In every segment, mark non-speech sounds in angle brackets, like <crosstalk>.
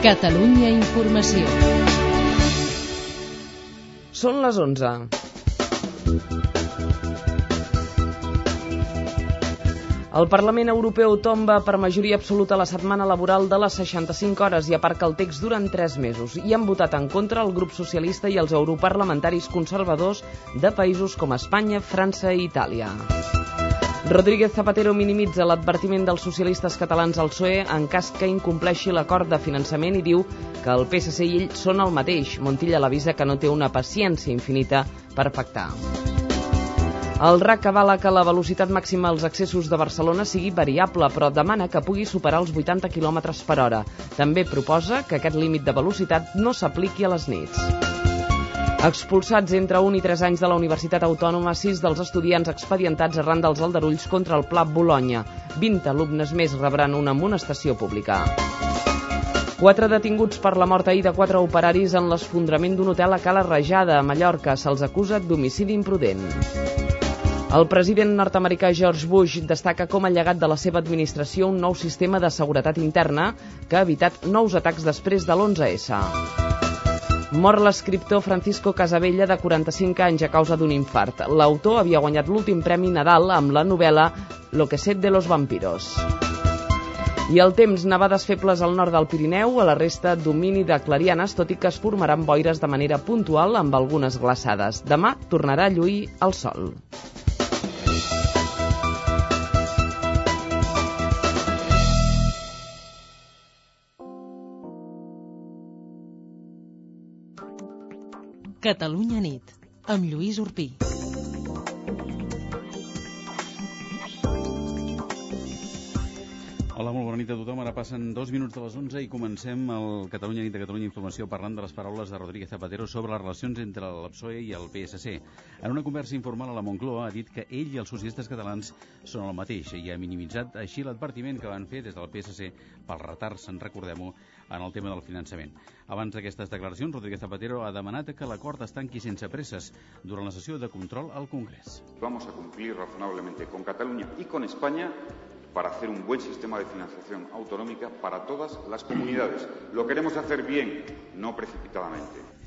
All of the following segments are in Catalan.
Catalunya Informació. Són les 11. El Parlament Europeu tomba per majoria absoluta la setmana laboral de les 65 hores i aparca el text durant 3 mesos. I han votat en contra el grup socialista i els europarlamentaris conservadors de països com Espanya, França i Itàlia. Rodríguez Zapatero minimitza l'advertiment dels socialistes catalans al PSOE en cas que incompleixi l'acord de finançament i diu que el PSC i ell són el mateix. Montilla l'avisa que no té una paciència infinita per pactar. El RAC avala que la velocitat màxima als accessos de Barcelona sigui variable, però demana que pugui superar els 80 km per hora. També proposa que aquest límit de velocitat no s'apliqui a les nits. Expulsats entre 1 i 3 anys de la Universitat Autònoma, 6 dels estudiants expedientats arran dels aldarulls contra el Pla Bologna. 20 alumnes més rebran una amonestació pública. Quatre detinguts per la mort ahir de quatre operaris en l'esfondrament d'un hotel a Cala Rajada, a Mallorca. Se'ls acusa d'homicidi imprudent. El president nord-americà George Bush destaca com a llegat de la seva administració un nou sistema de seguretat interna que ha evitat nous atacs després de l'11S. Mor l'escriptor Francisco Casabella, de 45 anys, a causa d'un infart. L'autor havia guanyat l'últim Premi Nadal amb la novel·la Lo que set de los vampiros. I el temps, nevades febles al nord del Pirineu, a la resta domini de clarianes, tot i que es formaran boires de manera puntual amb algunes glaçades. Demà tornarà a lluir el sol. Catalunya nit, amb Lluís Urpí. Nit a tothom. Ara passen dos minuts de les 11 i comencem el Catalunya Nit de Catalunya Informació parlant de les paraules de Rodríguez Zapatero sobre les relacions entre el PSOE i el PSC. En una conversa informal a la Moncloa ha dit que ell i els socialistes catalans són el mateix i ha minimitzat així l'advertiment que van fer des del PSC pel retard, se'n recordem-ho, en el tema del finançament. Abans d'aquestes declaracions, Rodríguez Zapatero ha demanat que l'acord es tanqui sense presses durant la sessió de control al Congrés. Vamos a cumplir razonablemente con Cataluña y con España para hacer un buen sistema de financiación autonómica para todas las comunidades. Lo queremos hacer bien, no precipitadamente.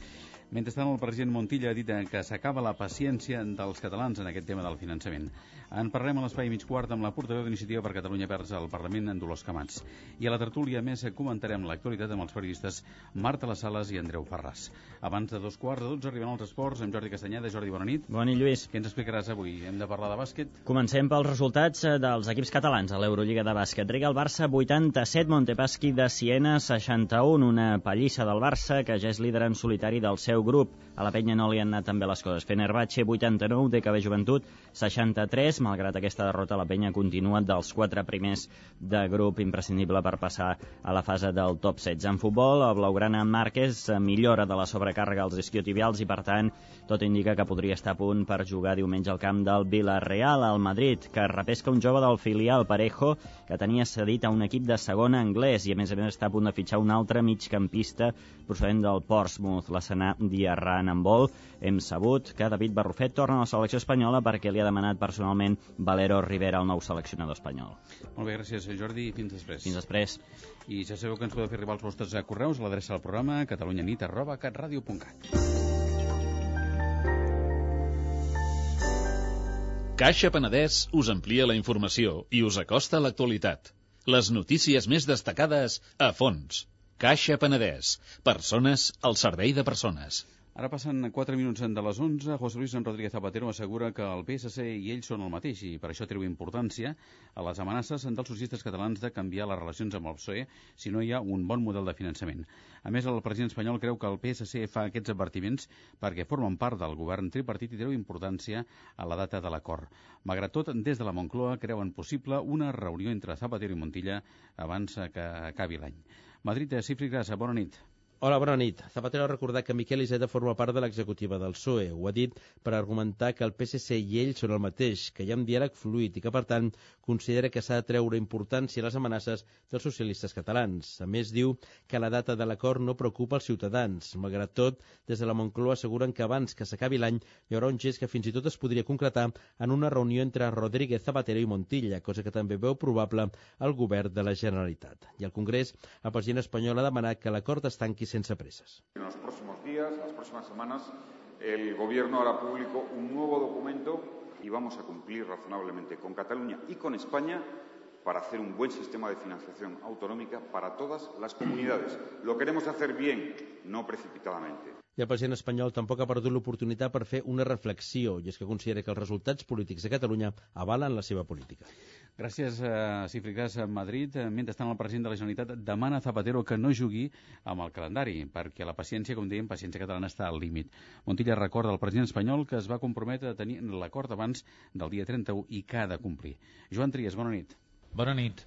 Mentrestant, el president Montilla ha dit que s'acaba la paciència dels catalans en aquest tema del finançament. En parlem a l'espai mig quart amb la portaveu d'Iniciativa per Catalunya Verds al Parlament, en Dolors Camats. I a la tertúlia, més, comentarem l'actualitat amb els periodistes Marta Les Sales i Andreu Ferràs. Abans de dos quarts de dotze arriben els esports amb Jordi Castanyeda. Jordi, bona nit. Bona nit, Lluís. Què ens explicaràs avui? Hem de parlar de bàsquet? Comencem pels resultats eh, dels equips catalans a l'Eurolliga de bàsquet. Riga el Barça 87, Montepaschi de Siena 61, una pallissa del Barça que ja és líder en solitari del seu grup. A la penya no li han anat tan bé les coses. Fenerbahce 89, DKB Joventut 63. Malgrat aquesta derrota, la penya continua dels quatre primers de grup imprescindible per passar a la fase del top 16. En futbol, el Blaugrana Márquez millora de la sobrecàrrega als isquiotibials i, per tant, tot indica que podria estar a punt per jugar diumenge al camp del Villarreal al Madrid, que repesca un jove del filial Parejo que tenia cedit a un equip de segona anglès i, a més a més, està a punt de fitxar un altre migcampista procedent del Portsmouth, l'escenà Diarran en handbol, hem sabut que David Barrufet torna a la selecció espanyola perquè li ha demanat personalment Valero Rivera, el nou seleccionador espanyol. Molt bé, gràcies, Jordi. Fins després. Fins després. I ja sabeu que ens podeu fer arribar els vostres correus a l'adreça del programa catalunyanit Caixa Penedès us amplia la informació i us acosta a l'actualitat. Les notícies més destacades a fons. Caixa Penedès. Persones al servei de persones. Ara passen 4 minuts de les 11. José Luis Rodríguez Zapatero assegura que el PSC i ells són el mateix i per això treu importància a les amenaces dels socialistes catalans de canviar les relacions amb el PSOE si no hi ha un bon model de finançament. A més, el president espanyol creu que el PSC fa aquests advertiments perquè formen part del govern tripartit i treu importància a la data de l'acord. Malgrat tot, des de la Moncloa creuen possible una reunió entre Zapatero i Montilla abans que acabi l'any. Madrid, Cifri Grassa, bona nit. Hola, bona nit. Zapatero ha recordat que Miquel Iceta forma part de l'executiva del PSOE. Ho ha dit per argumentar que el PSC i ell són el mateix, que hi ha un diàleg fluid i que, per tant, considera que s'ha de treure importància a les amenaces dels socialistes catalans. A més, diu que la data de l'acord no preocupa els ciutadans. Malgrat tot, des de la Moncloa asseguren que abans que s'acabi l'any hi haurà un gest que fins i tot es podria concretar en una reunió entre Rodríguez Zapatero i Montilla, cosa que també veu probable al govern de la Generalitat. I al Congrés, el president espanyol ha demanat que l'acord es tanqui En los próximos días, las próximas semanas, el Gobierno hará público un nuevo documento y vamos a cumplir razonablemente con Cataluña y con España para hacer un buen sistema de financiación autonómica para todas las comunidades. Lo queremos hacer bien, no precipitadamente. I el president espanyol tampoc ha perdut l'oportunitat per fer una reflexió, i és que considera que els resultats polítics de Catalunya avalen la seva política. Gràcies, eh, Cifricàs, a Madrid. Mentrestant, el president de la Generalitat demana a Zapatero que no jugui amb el calendari, perquè la paciència, com dèiem, paciència catalana està al límit. Montilla recorda al president espanyol que es va comprometre a tenir l'acord abans del dia 31 i que ha de complir. Joan Trias, bona nit. Bona nit.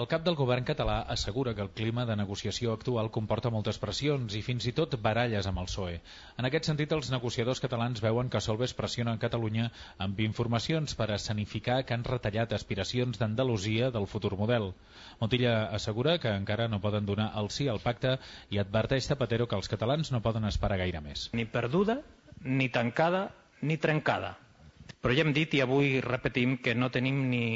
El cap del govern català assegura que el clima de negociació actual comporta moltes pressions i fins i tot baralles amb el PSOE. En aquest sentit, els negociadors catalans veuen que Solbes pressiona Catalunya amb informacions per escenificar que han retallat aspiracions d'Andalusia del futur model. Montilla assegura que encara no poden donar el sí al pacte i adverteix Zapatero que els catalans no poden esperar gaire més. Ni perduda, ni tancada, ni trencada. Però ja hem dit i avui repetim que no tenim ni,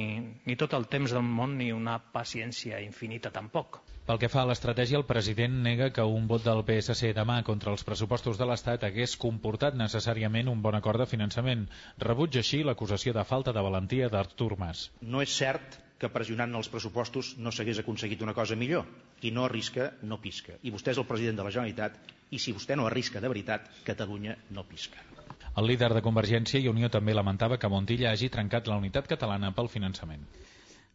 ni tot el temps del món ni una paciència infinita tampoc. Pel que fa a l'estratègia, el president nega que un vot del PSC demà contra els pressupostos de l'Estat hagués comportat necessàriament un bon acord de finançament. Rebutja així l'acusació de falta de valentia d'Artur Mas. No és cert que pressionant els pressupostos no s'hagués aconseguit una cosa millor. Qui no arrisca, no pisca. I vostè és el president de la Generalitat i si vostè no arrisca de veritat, Catalunya no pisca. El líder de Convergència i Unió també lamentava que Montilla hagi trencat la unitat catalana pel finançament.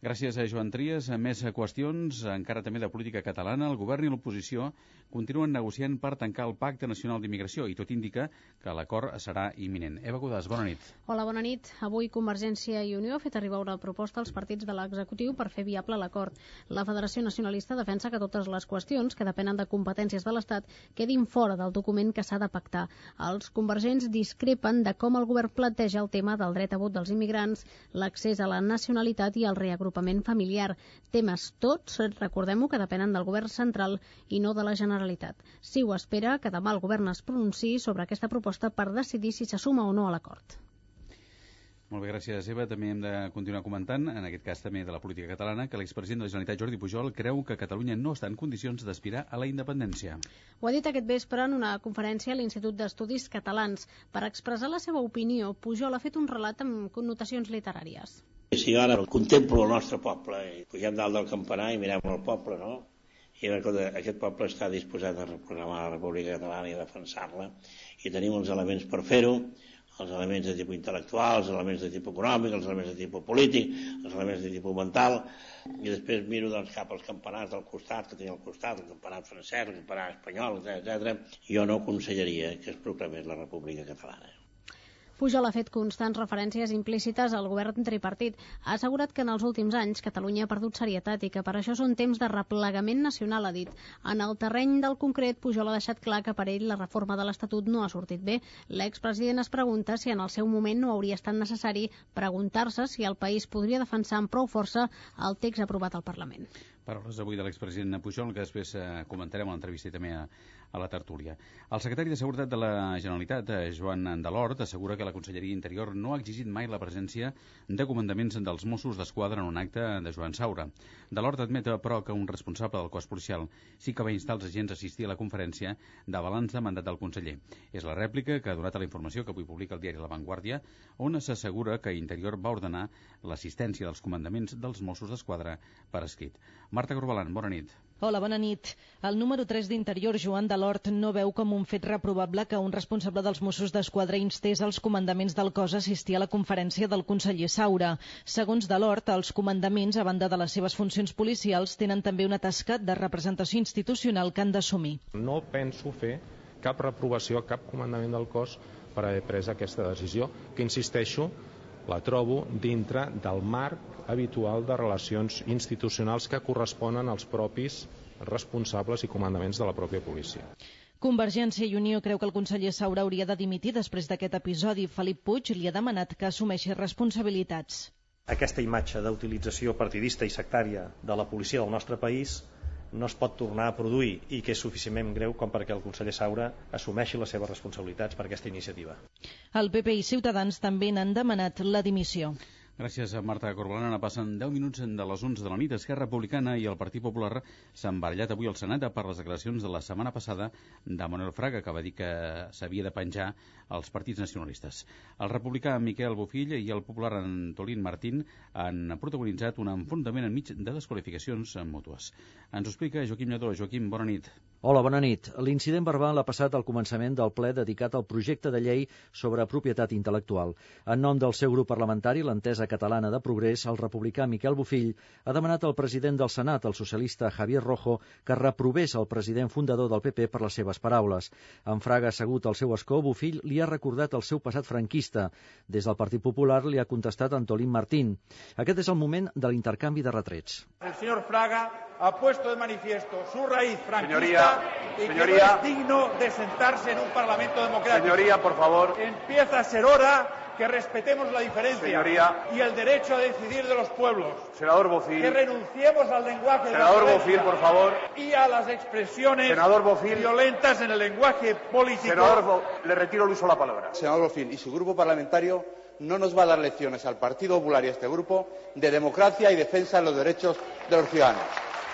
Gràcies a Joan Trias. A més qüestions, encara també de política catalana, el govern i l'oposició continuen negociant per tancar el Pacte Nacional d'Immigració i tot indica que l'acord serà imminent. Eva Godàs, bona nit. Hola, bona nit. Avui Convergència i Unió ha fet arribar una proposta als partits de l'executiu per fer viable l'acord. La Federació Nacionalista defensa que totes les qüestions que depenen de competències de l'Estat quedin fora del document que s'ha de pactar. Els convergents discrepen de com el govern planteja el tema del dret a vot dels immigrants, l'accés a la nacionalitat i el reagrupament familiar. Temes tots, recordem-ho, que depenen del govern central i no de la Generalitat. Si ho espera, que demà el govern es pronunciï sobre aquesta proposta per decidir si se suma o no a l'acord. Molt bé, gràcies, Eva. També hem de continuar comentant, en aquest cas també de la política catalana, que l'expresident de la Generalitat, Jordi Pujol, creu que Catalunya no està en condicions d'aspirar a la independència. Ho ha dit aquest vespre en una conferència a l'Institut d'Estudis Catalans. Per expressar la seva opinió, Pujol ha fet un relat amb connotacions literàries. Si jo ara contemplo el nostre poble, i pugem dalt del campanar i mirem el poble, no? i recorda, aquest poble està disposat a reprogramar la República Catalana i a defensar-la i tenim els elements per fer-ho els elements de tipus intel·lectual, els elements de tipus econòmic, els elements de tipus polític, els elements de tipus mental, i després miro doncs, cap als campanars del costat, que tenia al costat, el campanat francès, el campanat espanyol, etc. Jo no aconsellaria que es proclamés la República Catalana. Pujol ha fet constants referències implícites al govern tripartit. Ha assegurat que en els últims anys Catalunya ha perdut serietat i que per això són temps de replegament nacional, ha dit. En el terreny del concret, Pujol ha deixat clar que per ell la reforma de l'Estatut no ha sortit bé. L'expresident es pregunta si en el seu moment no hauria estat necessari preguntar-se si el país podria defensar amb prou força el text aprovat al Parlament. Paraules avui de l'expresident Pujol, que després eh, comentarem a l'entrevista també a, a la tertúlia. El secretari de Seguretat de la Generalitat, eh, Joan Delort, assegura que la Conselleria Interior no ha exigit mai la presència de comandaments dels Mossos d'Esquadra en un acte de Joan Saura. Delort admet, però, que un responsable del cos policial sí que va instar els agents a assistir a la conferència de balanç de mandat del conseller. És la rèplica que ha donat a la informació que avui publica el diari La Vanguardia, on s'assegura que Interior va ordenar l'assistència dels comandaments dels Mossos d'Esquadra per escrit. Marta Corbalan, bona nit. Hola, bona nit. El número 3 d'Interior, Joan Delort, no veu com un fet reprovable que un responsable dels Mossos d'Esquadra instés als comandaments del cos a assistir a la conferència del conseller Saura. Segons Delort, els comandaments, a banda de les seves funcions policials, tenen també una tasca de representació institucional que han d'assumir. No penso fer cap reprovació a cap comandament del cos per haver pres aquesta decisió, que insisteixo, la trobo dintre del marc habitual de relacions institucionals que corresponen als propis responsables i comandaments de la pròpia policia. Convergència i Unió creu que el conseller Saura hauria de dimitir després d'aquest episodi. Felip Puig li ha demanat que assumeixi responsabilitats. Aquesta imatge d'utilització partidista i sectària de la policia del nostre país no es pot tornar a produir i que és suficientment greu com perquè el conseller Saura assumeixi les seves responsabilitats per aquesta iniciativa. El PP i Ciutadans també n'han demanat la dimissió. Gràcies a Marta Corbalana. Passen 10 minuts de les 11 de la nit. Esquerra Republicana i el Partit Popular s'han barallat avui al Senat per les declaracions de la setmana passada de Manuel Fraga, que va dir que s'havia de penjar als partits nacionalistes. El republicà Miquel Bofill i el popular Antolín Martín han protagonitzat un enfrontament enmig de desqualificacions mútues. Ens ho explica Joaquim Lledó. Joaquim, bona nit. Hola, bona nit. L'incident verbal ha passat al començament del ple dedicat al projecte de llei sobre propietat intel·lectual. En nom del seu grup parlamentari, l'entesa catalana de progrés, el republicà Miquel Bofill ha demanat al president del Senat, el socialista Javier Rojo, que reprovés el president fundador del PP per les seves paraules. En Fraga, assegut al seu escó, Bofill li ha recordat el seu passat franquista. Des del Partit Popular li ha contestat Antolín Martín. Aquest és el moment de l'intercanvi de retrets. El señor Fraga ha puesto de manifiesto su raíz franquista señoría, y señoría, que no es digno de sentarse en un parlamento democrático. Señoría, por favor. Empieza a ser hora que respetemos la diferencia Señoría. y el derecho a decidir de los pueblos. Senador Bofil. Que renunciemos al lenguaje de Senador la Bofil, violencia por favor. y a las expresiones Senador Bofil. violentas en el lenguaje político. Senador, Bo- le retiro el uso de la palabra. Senador Bofil y su grupo parlamentario no nos va a dar lecciones al Partido Popular y a este grupo de democracia y defensa de los derechos de los ciudadanos.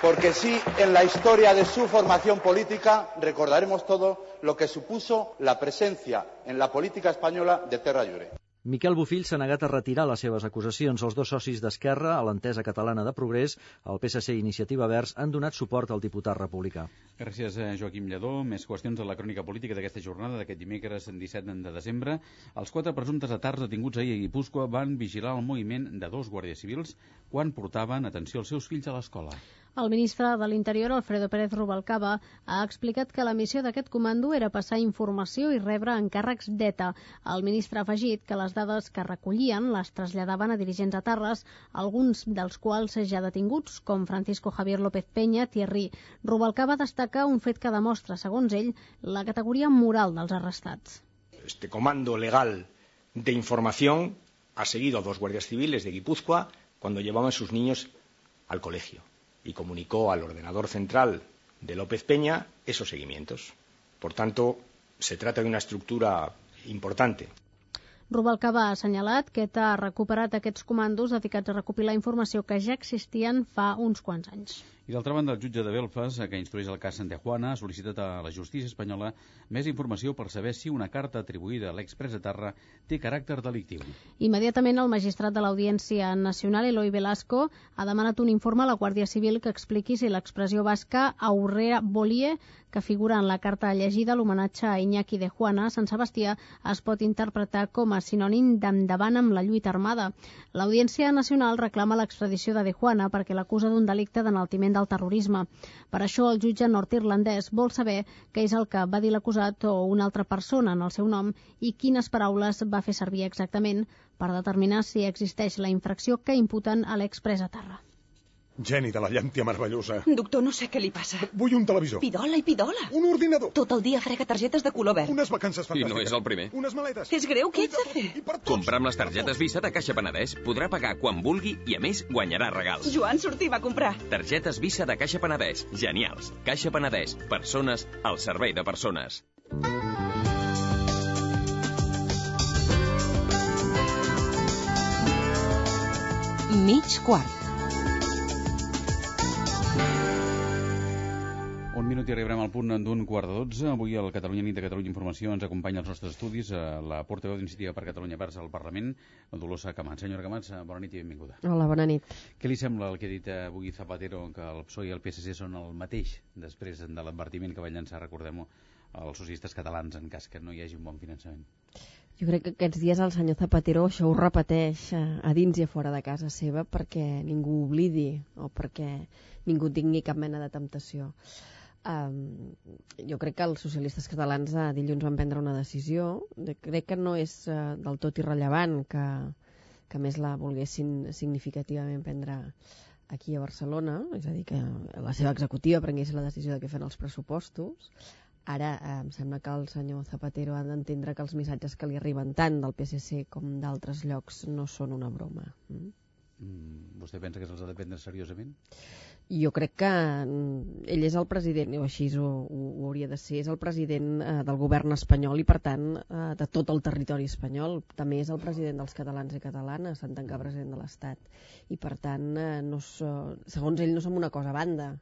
Porque sí, en la historia de su formación política recordaremos todo lo que supuso la presencia en la política española de Terra Llore. Miquel Bofill s'ha negat a retirar les seves acusacions. Els dos socis d'Esquerra, a l'entesa catalana de progrés, el PSC i Iniciativa Verds, han donat suport al diputat republicà. Gràcies, eh, Joaquim Lledó. Més qüestions de la crònica política d'aquesta jornada, d'aquest dimecres 17 de desembre. Els quatre presumptes atards detinguts ahir a Guipúscoa van vigilar el moviment de dos guàrdies civils quan portaven atenció als seus fills a l'escola. El ministre de l'Interior, Alfredo Pérez Rubalcaba, ha explicat que la missió d'aquest comando era passar informació i rebre encàrrecs d'ETA. El ministre ha afegit que les dades que recollien les traslladaven a dirigents etarres, alguns dels quals ja detinguts, com Francisco Javier López Peña, Thierry. Rubalcaba destaca un fet que demostra, segons ell, la categoria moral dels arrestats. Este comando legal de información ha seguido a dos guardias civiles de Guipúzcoa cuando llevaban sus niños al colegio y comunicó al ordenador central de López Peña esos seguimientos. Por tanto, se trata de una estructura importante. Rubalcaba ha assenyalat que ETA ha recuperat aquests comandos dedicats a recopilar informació que ja existien fa uns quants anys. I d'altra banda, el jutge de Belfast, que instrueix el cas Santejuana, ha sol·licitat a la justícia espanyola més informació per saber si una carta atribuïda a l'expres de Tarra té caràcter delictiu. Immediatament el magistrat de l'Audiència Nacional, Eloi Velasco, ha demanat un informe a la Guàrdia Civil que expliqui si l'expressió basca aurrea volie, que figura en la carta llegida l'homenatge a Iñaki de Juana a Sant Sebastià, es pot interpretar com a sinònim d'endavant amb la lluita armada. L'Audiència Nacional reclama l'extradició de de Juana perquè l'acusa d'un delicte d'enaltiment del terrorisme. Per això el jutge nord-irlandès vol saber què és el que va dir l'acusat o una altra persona en el seu nom i quines paraules va fer servir exactament per determinar si existeix la infracció que imputen a l'expres a Terra. Geni de la llàntia meravellosa. Doctor, no sé què li passa. Vull un televisor. Pidola i pidola. Un ordinador. Tot el dia frega targetes de color verd. Unes vacances I fantàstiques. no és el primer. Unes maletes. És greu, què ets de fer? Comprar amb les targetes Visa de Caixa Penedès podrà pagar quan vulgui i, a més, guanyarà regals. Joan, sortim a comprar. Targetes Visa de Caixa Penedès. Genials. Caixa Penedès. Persones al servei de persones. Mig quart. Un minut i arribarem al punt d'un quart de dotze. Avui al Catalunya Nit de Catalunya Informació ens acompanya als nostres estudis a la portaveu d'Iniciativa per Catalunya Verds al Parlament, la Dolors Camats. Senyora Camats, bona nit i benvinguda. Hola, bona nit. Què li sembla el que ha dit avui Zapatero, que el PSOE i el PSC són el mateix, després de l'advertiment que va llançar, recordem-ho, als socialistes catalans en cas que no hi hagi un bon finançament? Jo crec que aquests dies el senyor Zapatero això ho repeteix a, a dins i a fora de casa seva perquè ningú oblidi o perquè ningú tingui cap mena de temptació. Um, jo crec que els socialistes catalans a dilluns van prendre una decisió. De, crec que no és uh, del tot irrellevant que, que més la volguessin significativament prendre aquí a Barcelona, és a dir, que la seva executiva prengués la decisió de què fan els pressupostos. Ara eh, em sembla que el senyor Zapatero ha d'entendre que els missatges que li arriben tant del PSC com d'altres llocs no són una broma. Mm? Mm, vostè pensa que se'ls ha de prendre seriosament? jo crec que mm, ell és el president, o així ho, ho, ho hauria de ser, és el president eh, del govern espanyol i per tant eh, de tot el territori espanyol. També és el president dels catalans i catalanes, tant que president de l'Estat. I per tant, eh, no so, segons ell no som una cosa a banda.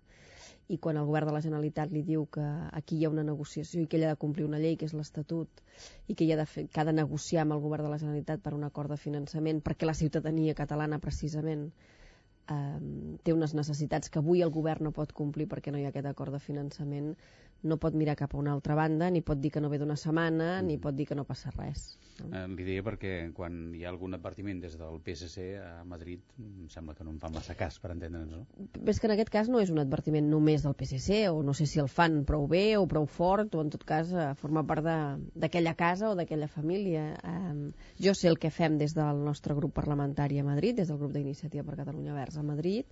I quan el govern de la Generalitat li diu que aquí hi ha una negociació i que ell ha de complir una llei, que és l'Estatut, i que, hi ha de fer, que ha de negociar amb el govern de la Generalitat per un acord de finançament, perquè la ciutadania catalana precisament eh, té unes necessitats que avui el govern no pot complir perquè no hi ha aquest acord de finançament, no pot mirar cap a una altra banda, ni pot dir que no ve d'una setmana, mm. ni pot dir que no passa res. No? Eh, li deia perquè quan hi ha algun advertiment des del PSC a Madrid, em sembla que no em fa massa cas, per entendre'ns, no? Ves que en aquest cas no és un advertiment només del PSC, o no sé si el fan prou bé o prou fort, o en tot cas eh, forma part d'aquella casa o d'aquella família. Eh, jo sé el que fem des del nostre grup parlamentari a Madrid, des del grup d'Iniciativa per Catalunya Verds a Madrid,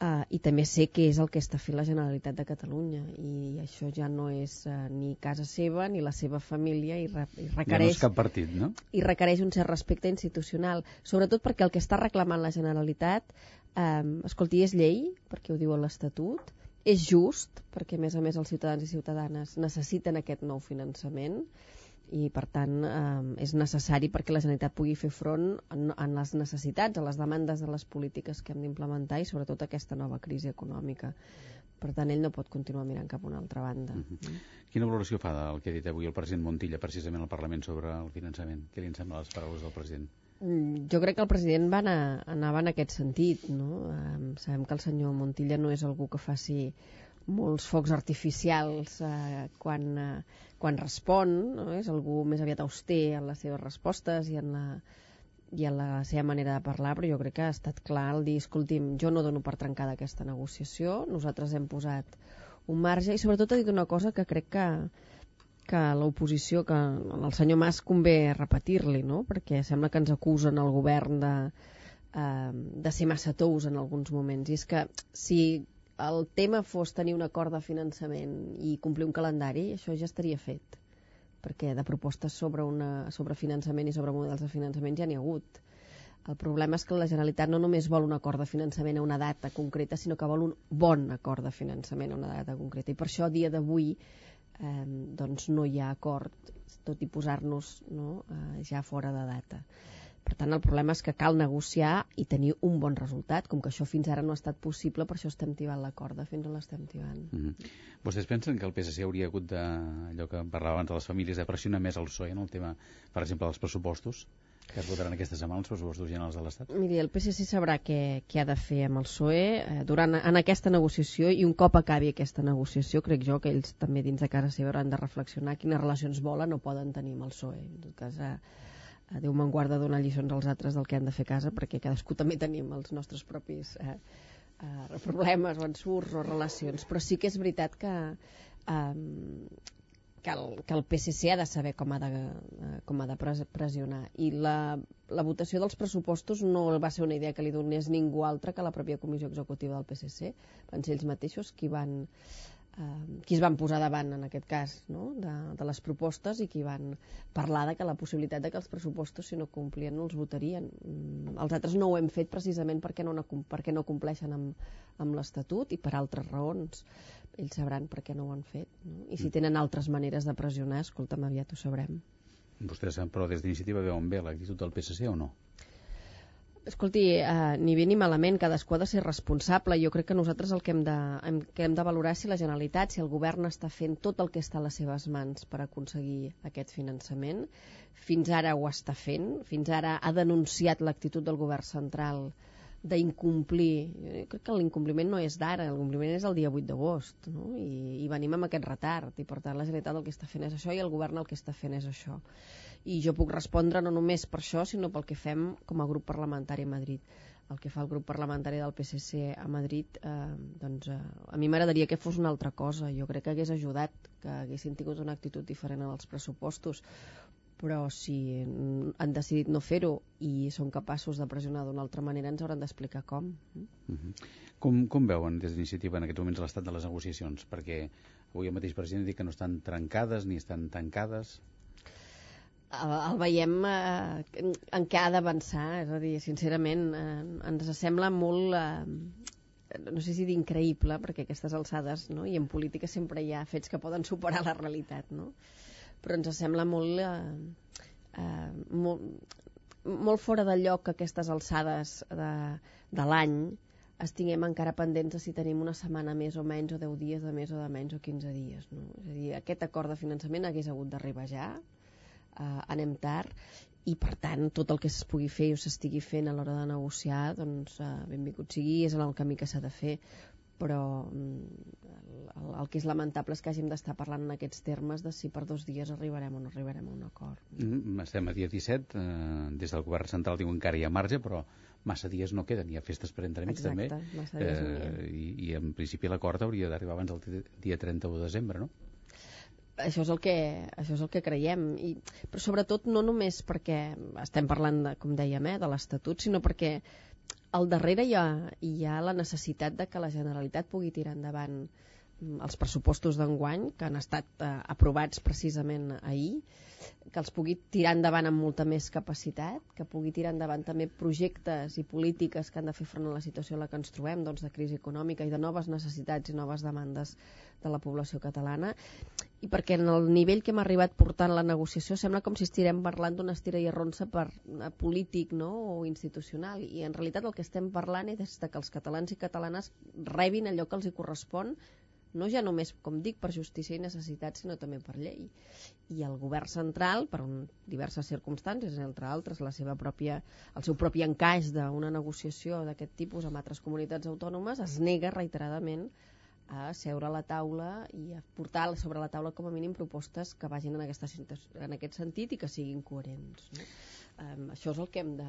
Uh, I també sé què és el que està fent la Generalitat de Catalunya i això ja no és uh, ni casa seva ni la seva família i, re i requereix... Ja no és cap partit, no? I requereix un cert respecte institucional, sobretot perquè el que està reclamant la Generalitat, um, escolti, és llei, perquè ho diu l'Estatut, és just, perquè a més a més els ciutadans i ciutadanes necessiten aquest nou finançament, i per tant eh, és necessari perquè la Generalitat pugui fer front en, en les necessitats, a les demandes de les polítiques que hem d'implementar i sobretot aquesta nova crisi econòmica. Per tant, ell no pot continuar mirant cap a una altra banda. Uh -huh. Quina valoració fa del que ha dit avui el president Montilla precisament al Parlament sobre el finançament? Què li en sembla les paraules del president? Mm, jo crec que el president va anar, anava en aquest sentit. No? Eh, sabem que el senyor Montilla no és algú que faci molts focs artificials eh, quan, eh, quan respon, no? és algú més aviat auster en les seves respostes i en la, i en la seva manera de parlar, però jo crec que ha estat clar el dir, escolti'm, jo no dono per trencada aquesta negociació, nosaltres hem posat un marge i sobretot ha dit una cosa que crec que, que l'oposició, que el senyor Mas convé repetir-li, no? perquè sembla que ens acusen el govern de, eh, de ser massa tous en alguns moments, i és que si el tema fos tenir un acord de finançament i complir un calendari, això ja estaria fet perquè de propostes sobre, una, sobre finançament i sobre models de finançament ja n'hi ha hagut. El problema és que la Generalitat no només vol un acord de finançament a una data concreta, sinó que vol un bon acord de finançament a una data concreta. I per això, a dia d'avui, eh, doncs no hi ha acord, tot i posar-nos no, eh, ja fora de data. Per tant, el problema és que cal negociar i tenir un bon resultat. Com que això fins ara no ha estat possible, per això estem tibant la corda, fins on l'estem tibant. Mm -hmm. Vostès pensen que el PSC hauria hagut de, allò que parlava abans de les famílies, de pressionar més el PSOE en el tema, per exemple, dels pressupostos? que es votaran aquesta setmana els pressupostos generals de l'Estat? Miri, el PSC sabrà què, què ha de fer amb el PSOE eh, durant, en aquesta negociació i un cop acabi aquesta negociació, crec jo que ells també dins de casa seva hauran de reflexionar quines relacions volen o poden tenir amb el PSOE. En tot cas, eh, Déu me'n guarda donar lliçons als altres del que han de fer a casa, perquè cadascú també tenim els nostres propis eh, eh, problemes o ensurts o relacions. Però sí que és veritat que, eh, que, el, que el PSC ha de saber com ha de, eh, com ha de pressionar. I la, la votació dels pressupostos no va ser una idea que li donés ningú altre que la pròpia comissió executiva del PSC. Van ser ells mateixos qui van eh, qui es van posar davant en aquest cas no? de, de les propostes i qui van parlar de que la possibilitat de que els pressupostos si no complien no els votarien mm, els altres no ho hem fet precisament perquè no, perquè no compleixen amb, amb l'Estatut i per altres raons ells sabran per què no ho han fet no? i si mm. tenen altres maneres de pressionar escolta'm aviat ho sabrem Vostès, però des d'iniciativa veuen bé l'actitud del PSC o no? Escolti, eh, ni bé ni malament, cadascú ha de ser responsable. Jo crec que nosaltres el que hem, de, hem, que hem de valorar si la Generalitat, si el govern està fent tot el que està a les seves mans per aconseguir aquest finançament. Fins ara ho està fent, fins ara ha denunciat l'actitud del govern central d'incomplir. Jo crec que l'incompliment no és d'ara, l'incompliment és el dia 8 d'agost, no? I, i venim amb aquest retard, i per tant la Generalitat el que està fent és això i el govern el que està fent és això. I jo puc respondre no només per això, sinó pel que fem com a grup parlamentari a Madrid. El que fa el grup parlamentari del PSC a Madrid, eh, doncs eh, a mi m'agradaria que fos una altra cosa. Jo crec que hagués ajudat que haguessin tingut una actitud diferent en els pressupostos però si han decidit no fer-ho i són capaços de pressionar d'una altra manera ens hauran d'explicar com. Uh -huh. com. Com veuen des d'iniciativa en aquests moments l'estat de les negociacions? Perquè avui el mateix president diu que no estan trencades ni estan tancades el, el veiem eh, en què ha d'avançar, és a dir, sincerament, eh, ens sembla molt, eh, no sé si dir increïble, perquè aquestes alçades, no? i en política sempre hi ha fets que poden superar la realitat, no? Però ens sembla molt, eh, eh, molt, molt fora de lloc que aquestes alçades de, de l'any estiguem encara pendents de si tenim una setmana més o menys, o 10 dies de més o de menys, o 15 dies. No? És a dir, aquest acord de finançament hagués hagut d'arribar ja, eh, anem tard i per tant tot el que es pugui fer o s'estigui fent a l'hora de negociar doncs eh, benvingut sigui, és el camí que s'ha de fer però mm, el, el que és lamentable és que hàgim d'estar parlant en aquests termes de si per dos dies arribarem o no arribarem a un acord. Mm, estem a dia 17, eh, des del govern central diuen que encara hi ha marge, però massa dies no queden, hi ha festes per entremig Exacte, també, eh, i, i en principi l'acord hauria d'arribar abans del dia 31 de desembre, no? això és el que, això és el que creiem I, però sobretot no només perquè estem parlant de, com dèiem, eh, de l'Estatut sinó perquè al darrere hi ha, hi ha la necessitat de que la Generalitat pugui tirar endavant els pressupostos d'enguany que han estat eh, aprovats precisament ahir que els pugui tirar endavant amb molta més capacitat, que pugui tirar endavant també projectes i polítiques que han de fer front a la situació en la que ens trobem, doncs de crisi econòmica i de noves necessitats i noves demandes de la població catalana, i perquè en el nivell que hem arribat portant la negociació sembla com si estirem parlant d'una estira i arronsa per, a polític no? o institucional, i en realitat el que estem parlant és que els catalans i catalanes rebin allò que els hi correspon no ja només, com dic, per justícia i necessitat, sinó també per llei. I el govern central, per un, diverses circumstàncies, entre altres la seva pròpia, el seu propi encaix d'una negociació d'aquest tipus amb altres comunitats autònomes, es nega reiteradament a seure a la taula i a portar sobre la taula com a mínim propostes que vagin en, aquesta, en aquest sentit i que siguin coherents. No? Um, això és el que hem de,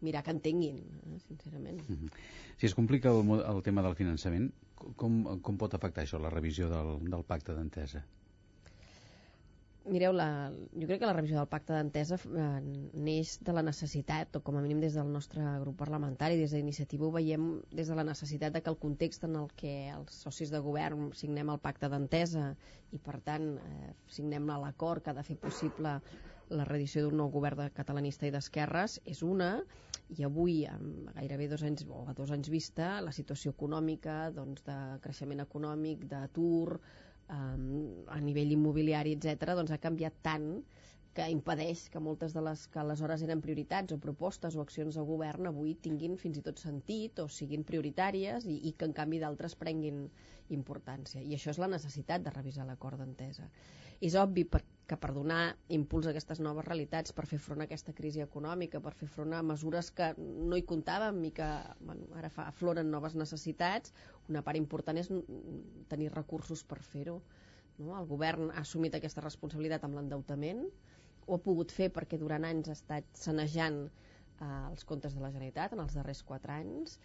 mirar que entenguin, eh, sincerament. Mhm. -huh. Si es complica el, el tema del finançament, com, com pot afectar això, la revisió del, del pacte d'entesa? Mireu, la, jo crec que la revisió del pacte d'entesa eh, neix de la necessitat, o com a mínim des del nostre grup parlamentari, des d'iniciativa ho veiem des de la necessitat de que el context en el que els socis de govern signem el pacte d'entesa i per tant eh, signem l'acord que ha de fer possible la reedició d'un nou govern de catalanista i d'esquerres és una, i avui, amb gairebé dos anys o a dos anys vista, la situació econòmica, doncs, de creixement econòmic, d'atur, um, a nivell immobiliari, etc., doncs ha canviat tant que impedeix que moltes de les que aleshores eren prioritats o propostes o accions de govern avui tinguin fins i tot sentit o siguin prioritàries i, i que en canvi d'altres prenguin importància. I això és la necessitat de revisar l'acord d'entesa. És obvi per, que per donar impuls a aquestes noves realitats, per fer front a aquesta crisi econòmica, per fer front a mesures que no hi comptàvem i que bueno, ara fa, afloren noves necessitats, una part important és tenir recursos per fer-ho. No? El govern ha assumit aquesta responsabilitat amb l'endeutament, ho ha pogut fer perquè durant anys ha estat sanejant eh, els comptes de la Generalitat en els darrers quatre anys,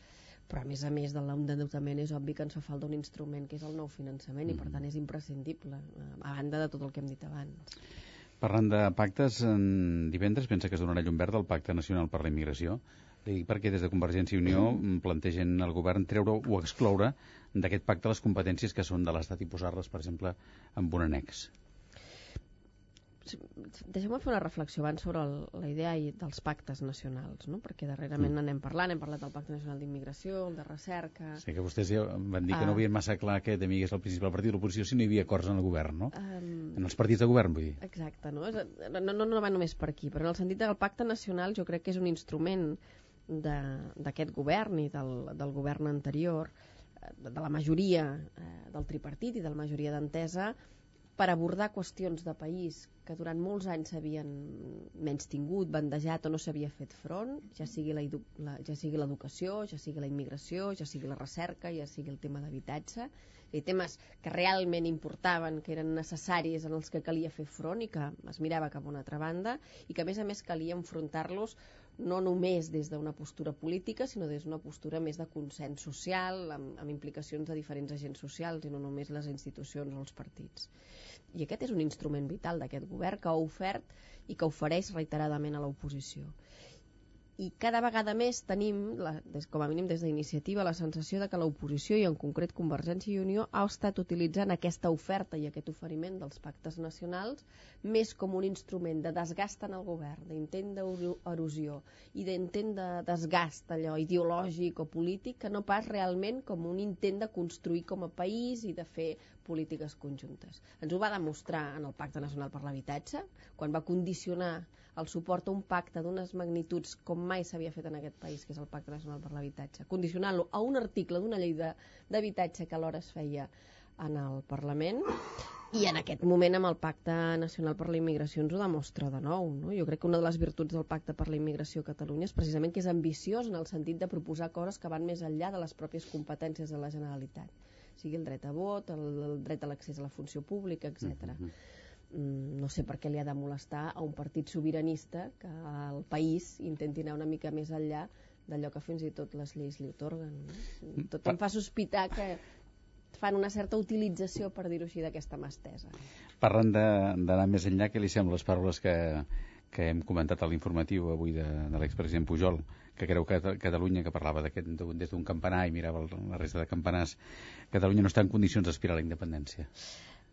però a més a més de l'endeutament és obvi que ens fa falta un instrument que és el nou finançament mm. i per tant és imprescindible a banda de tot el que hem dit abans Parlant de pactes, en divendres pensa que es donarà llum verd al Pacte Nacional per la Immigració dic perquè des de Convergència i Unió mm. plantegen al govern treure o excloure d'aquest pacte les competències que són de l'Estat i posar-les, per exemple, en un annex deixeu-me fer una reflexió abans sobre el, la idea dels pactes nacionals, no? perquè darrerament mm. anem parlant, hem parlat del Pacte Nacional d'Immigració, el de recerca... Sí, que vostès ja van dir que no ah. havien massa clar que també és el principal partit de l'oposició si no hi havia acords en el govern, no? Um... En els partits de govern, vull dir. Exacte, no? No, no, no va només per aquí, però en el sentit del Pacte Nacional jo crec que és un instrument d'aquest govern i del, del govern anterior, eh, de, de la majoria eh, del tripartit i de la majoria d'entesa, per abordar qüestions de país que durant molts anys s'havien menys tingut, bandejat o no s'havia fet front, ja sigui, la, ja l'educació, ja sigui la immigració, ja sigui la recerca, ja sigui el tema d'habitatge, i temes que realment importaven, que eren necessaris en els que calia fer front i que es mirava cap a una altra banda i que a més a més calia enfrontar-los no només des d'una postura política, sinó des d'una postura més de consens social, amb, amb implicacions de diferents agents socials i no només les institucions o els partits. I aquest és un instrument vital d'aquest govern que ha ofert i que ofereix reiteradament a l'oposició i cada vegada més tenim, la, des, com a mínim des d'iniciativa, la sensació de que l'oposició, i en concret Convergència i Unió, ha estat utilitzant aquesta oferta i aquest oferiment dels pactes nacionals més com un instrument de desgast en el govern, d'intent d'erosió i d'intent de desgast allò ideològic o polític, que no pas realment com un intent de construir com a país i de fer polítiques conjuntes. Ens ho va demostrar en el Pacte Nacional per l'Habitatge, quan va condicionar el suport a un pacte d'unes magnituds com mai s'havia fet en aquest país, que és el Pacte Nacional per l'Habitatge, condicionant-lo a un article d'una llei d'habitatge que alhora es feia en el Parlament i en aquest moment amb el Pacte Nacional per la Immigració ens ho demostra de nou. No? Jo crec que una de les virtuts del Pacte per la Immigració a Catalunya és precisament que és ambiciós en el sentit de proposar coses que van més enllà de les pròpies competències de la Generalitat sigui el dret a vot, el, el dret a l'accés a la funció pública, etc. Mm -hmm. Mm, no sé per què li ha de molestar a un partit sobiranista que el país intenti anar una mica més enllà d'allò que fins i tot les lleis li otorguen. No? Tot em fa sospitar que fan una certa utilització, per dir-ho així, d'aquesta mà estesa. Parlant d'anar més enllà, què li semblen les paraules que, que hem comentat a l'informatiu avui de, de l'expresident Pujol, que creu que Catalunya, que parlava des d'un campanar i mirava la resta de campanars, Catalunya no està en condicions d'aspirar a la independència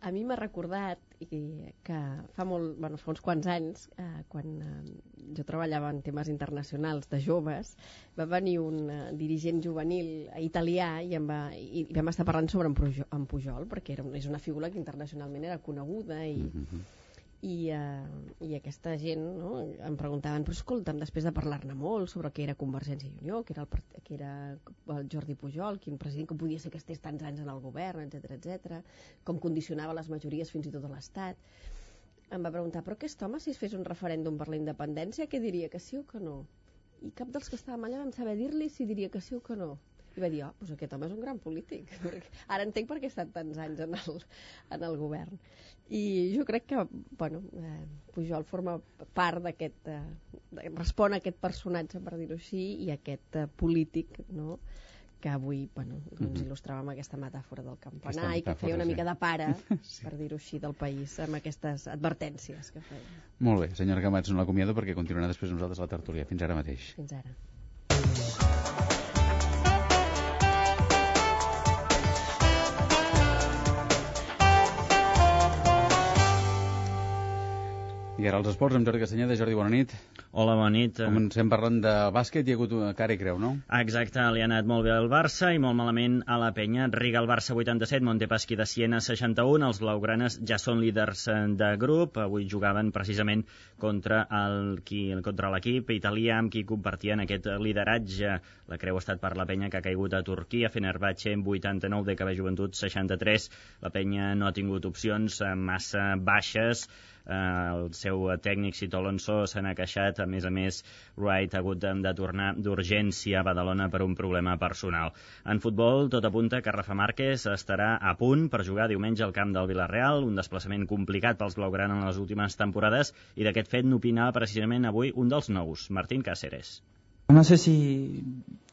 a mi m'ha recordat i que fa, molt, bueno, fa uns quants anys, eh, quan eh, jo treballava en temes internacionals de joves, va venir un eh, dirigent juvenil italià i, em va, i, i vam estar parlant sobre en Pujol, en Pujol perquè era, és una figura que internacionalment era coneguda i, mm -hmm i, uh, i aquesta gent no, em preguntaven, però escolta'm, després de parlar-ne molt sobre què era Convergència i Unió, que era, el, que era el Jordi Pujol, quin president que podia ser que estés tants anys en el govern, etc etc, com condicionava les majories fins i tot a l'Estat, em va preguntar, però aquest home, si es fes un referèndum per la independència, què diria, que sí o que no? I cap dels que estàvem allà vam saber dir-li si diria que sí o que no i va dir, oh, doncs aquest home és un gran polític. <laughs> Ara entenc per què ha estat tants anys en el, en el govern. I jo crec que, bueno, eh, Pujol forma part d'aquest... Eh, respon a aquest personatge, per dir-ho així, i aquest eh, polític, no?, que avui bueno, doncs mm -hmm. il·lustrava amb aquesta metàfora del campanar metàfora, i que feia una sí. mica de pare, <laughs> sí. per dir-ho així, del país, amb aquestes advertències que feia. Molt bé, senyora Camats, no l'acomiado perquè continuarà després nosaltres la tertúlia. Fins ara mateix. Fins ara. I ara els esports amb Jordi Castanyeda. Jordi, bona nit. Hola, bona nit. Comencem parlant de bàsquet. Hi ha hagut una cara i creu, no? Exacte, li ha anat molt bé al Barça i molt malament a la penya. Riga el Barça 87, Montepaschi de Siena 61. Els blaugranes ja són líders eh, de grup. Avui jugaven precisament contra el, qui, contra l'equip italià amb qui compartien aquest lideratge. La creu ha estat per la penya que ha caigut a Turquia, Fenerbahce 89, de Joventut 63. La penya no ha tingut opcions eh, massa baixes eh, el seu tècnic Cito Alonso se n'ha queixat, a més a més Wright ha hagut de, tornar d'urgència a Badalona per un problema personal. En futbol, tot apunta que Rafa Márquez estarà a punt per jugar diumenge al camp del Villarreal, un desplaçament complicat pels blaugrana en les últimes temporades, i d'aquest fet n'opinava precisament avui un dels nous, Martín Cáceres. No sé si,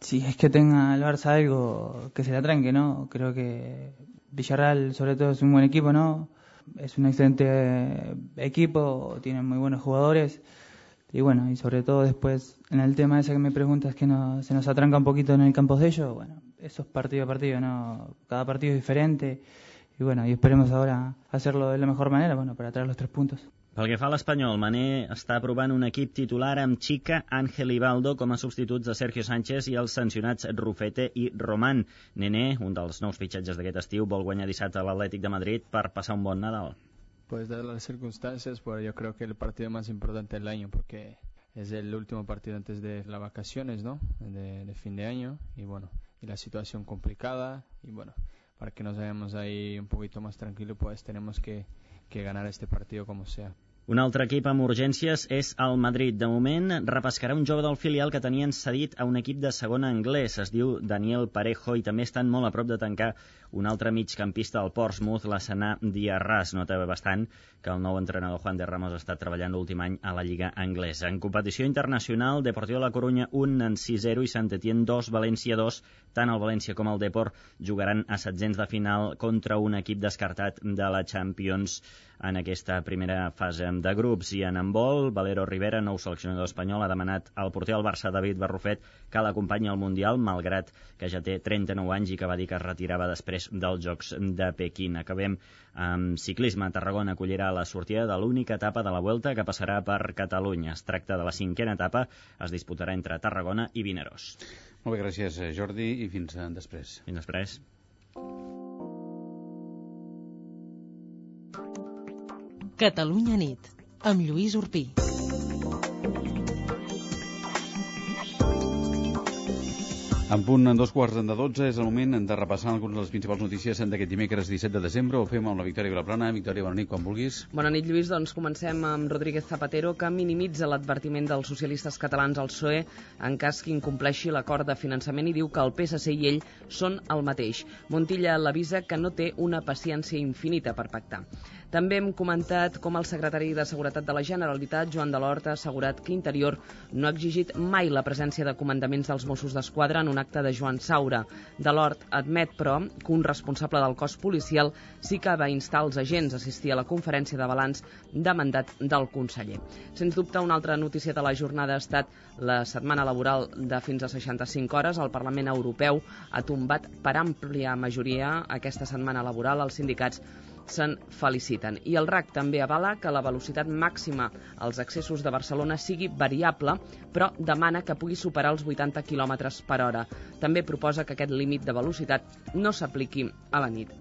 si es que tenga el Barça algo que se la tranque, ¿no? Creo que Villarreal, sobre todo, es un buen equipo, ¿no? Es un excelente equipo, tienen muy buenos jugadores y bueno, y sobre todo después en el tema ese que me preguntas que no, se nos atranca un poquito en el campo de ellos, bueno, eso es partido a partido, ¿no? Cada partido es diferente y bueno, y esperemos ahora hacerlo de la mejor manera, bueno, para traer los tres puntos. Pel que fa a l'Espanyol, Mané està aprovant un equip titular amb Chica, Ángel i Baldo com a substituts de Sergio Sánchez i els sancionats Rufete i Román. Nené, un dels nous fitxatges d'aquest estiu, vol guanyar dissabte a l'Atlètic de Madrid per passar un bon Nadal. Pues de las circunstancias, pues yo creo que el partido más importante del año porque es el último partido antes de las vacaciones, ¿no? De, de fin de año y bueno, y la situación complicada y bueno, para que nos vayamos ahí un poquito más tranquilo, pues tenemos que que ganar este partido como sea. Un altre equip amb urgències és el Madrid. De moment, repescarà un jove del filial que tenien cedit a un equip de segona anglès. Es diu Daniel Parejo i també estan molt a prop de tancar un altre migcampista al Portsmouth, la Sanà Diarras. Nota bastant que el nou entrenador Juan de Ramos ha estat treballant l'últim any a la Lliga Anglesa. En competició internacional, Deportiu de la Corunya 1 en 6-0 i Sant Etienne 2, València 2. Tant el València com el Deport jugaran a setzents de final contra un equip descartat de la Champions en aquesta primera fase de grups. I en handbol, Valero Rivera, nou seleccionador espanyol, ha demanat al porter del Barça, David Barrufet, que l'acompanyi al Mundial, malgrat que ja té 39 anys i que va dir que es retirava després dels Jocs de Pequín. Acabem amb ciclisme. Tarragona acollirà la sortida de l'única etapa de la Vuelta que passarà per Catalunya. Es tracta de la cinquena etapa, es disputarà entre Tarragona i Vinaròs. Molt bé, gràcies, Jordi, i fins eh, després. Fins després. Catalunya nit, amb Lluís Urpí. En punt, en dos quarts de 12, és el moment de repassar algunes de les principals notícies d'aquest dimecres 17 de desembre. Ho fem amb la Victòria Vilaplana. Victòria, bona nit, quan vulguis. Bona nit, Lluís. Doncs comencem amb Rodríguez Zapatero, que minimitza l'advertiment dels socialistes catalans al PSOE en cas que incompleixi l'acord de finançament i diu que el PSC i ell són el mateix. Montilla l'avisa que no té una paciència infinita per pactar. També hem comentat com el secretari de Seguretat de la Generalitat, Joan Delort, ha assegurat que Interior no ha exigit mai la presència de comandaments dels Mossos d'Esquadra en un acte de Joan Saura. Delort admet, però, que un responsable del cos policial sí que va instar els agents a assistir a la conferència de balanç de mandat del conseller. Sens dubte, una altra notícia de la jornada ha estat la setmana laboral de fins a 65 hores. El Parlament Europeu ha tombat per àmplia majoria aquesta setmana laboral. Els sindicats se'n feliciten. I el RAC també avala que la velocitat màxima als accessos de Barcelona sigui variable, però demana que pugui superar els 80 km per hora. També proposa que aquest límit de velocitat no s'apliqui a la nit.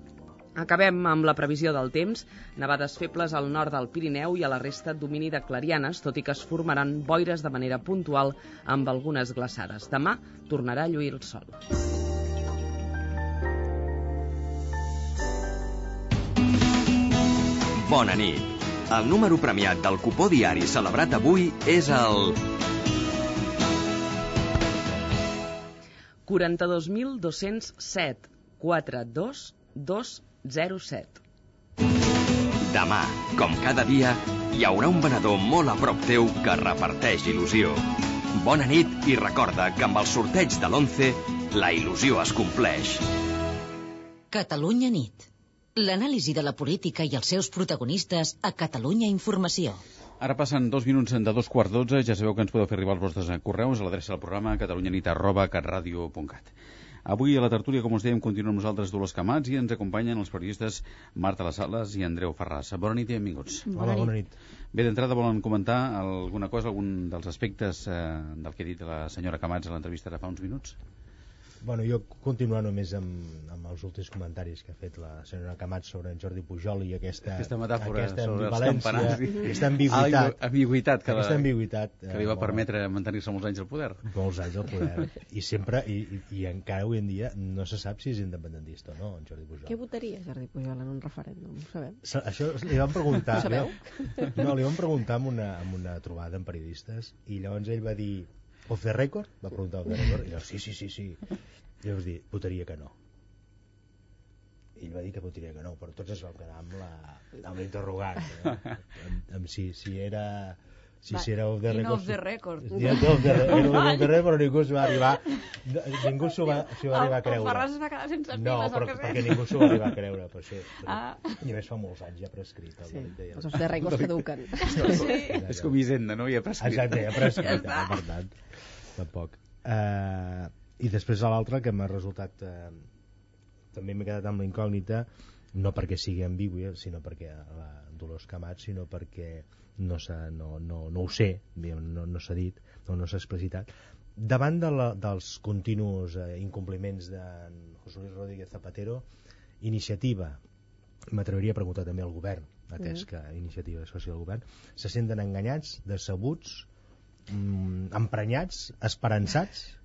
Acabem amb la previsió del temps. Nevades febles al nord del Pirineu i a la resta domini de clarianes, tot i que es formaran boires de manera puntual amb algunes glaçades. Demà tornarà a lluir el sol. Bona nit. El número premiat del cupó diari celebrat avui és el... 42.207 42207. Demà, com cada dia, hi haurà un venedor molt a prop teu que reparteix il·lusió. Bona nit i recorda que amb el sorteig de l'11 la il·lusió es compleix. Catalunya nit. L'anàlisi de la política i els seus protagonistes a Catalunya Informació. Ara passen dos minuts de dos quarts d'otze. Ja sabeu que ens podeu fer arribar els vostres correus a l'adreça del programa catalunyanit arroba catradio.cat. Avui a la tertúlia, com us dèiem, continuem nosaltres Dolors Camats i ens acompanyen els periodistes Marta Las Sales i Andreu Ferràs. Bona nit i benvinguts. Hola, bona nit. Bé, d'entrada volen comentar alguna cosa, algun dels aspectes eh, del que ha dit la senyora Camats a l'entrevista de fa uns minuts? Bueno, jo continuo només amb, amb els últims comentaris que ha fet la senyora Camats sobre en Jordi Pujol i aquesta, aquesta metàfora aquesta sobre els campanars i aquesta ambigüitat, Ah, ambigüitat que, aquesta ambigüitat que li va eh, permetre mantenir-se molts anys al poder. molts anys al poder i sempre i, i, i encara avui en dia no se sap si és independentista o no en Jordi Pujol Què votaria Jordi Pujol en un referèndum? Ho sabem. Sa- Això li van preguntar... Ho sabeu? No, li van preguntar en una, en una trobada amb periodistes i llavors ell va dir off the record? Va preguntar off the record i llavors sí, sí, sí, sí. I llavors dir, votaria que no. I ell va dir que votaria que no, però tots es van quedar amb la, amb l'interrogant. Eh? <laughs> Amb, amb si, si era si, Va, si era off the i no record. off the record. Sí, era off the, era off the record, però ningú s'ho va arribar ningú s'ho va, s'ho va arribar a <laughs> El creure. Ferran es va quedar sense No, piles, però, o què sé. perquè ningú s'ho va arribar a creure. Però, Ah. I a més fa molts anys ja prescrit. El Sí, el- els off the records caduquen. <laughs> Sí. És com Hisenda, no? Ja prescrit. Exacte, ja prescrit, Ja per tant, tampoc. Uh, I després l'altre, que m'ha resultat... Uh, també m'he quedat amb la incògnita, no perquè sigui ambigu, sinó perquè la Dolors Camats, sinó perquè no, no, no, no ho sé, no, no s'ha dit, no, no s'ha explicitat. Davant de la, dels continus eh, incompliments de José Luis Rodríguez Zapatero, iniciativa, m'atreviria a preguntar també al govern, atès Mm. que iniciativa és soci del govern, se senten enganyats, decebuts, mm, emprenyats, esperançats?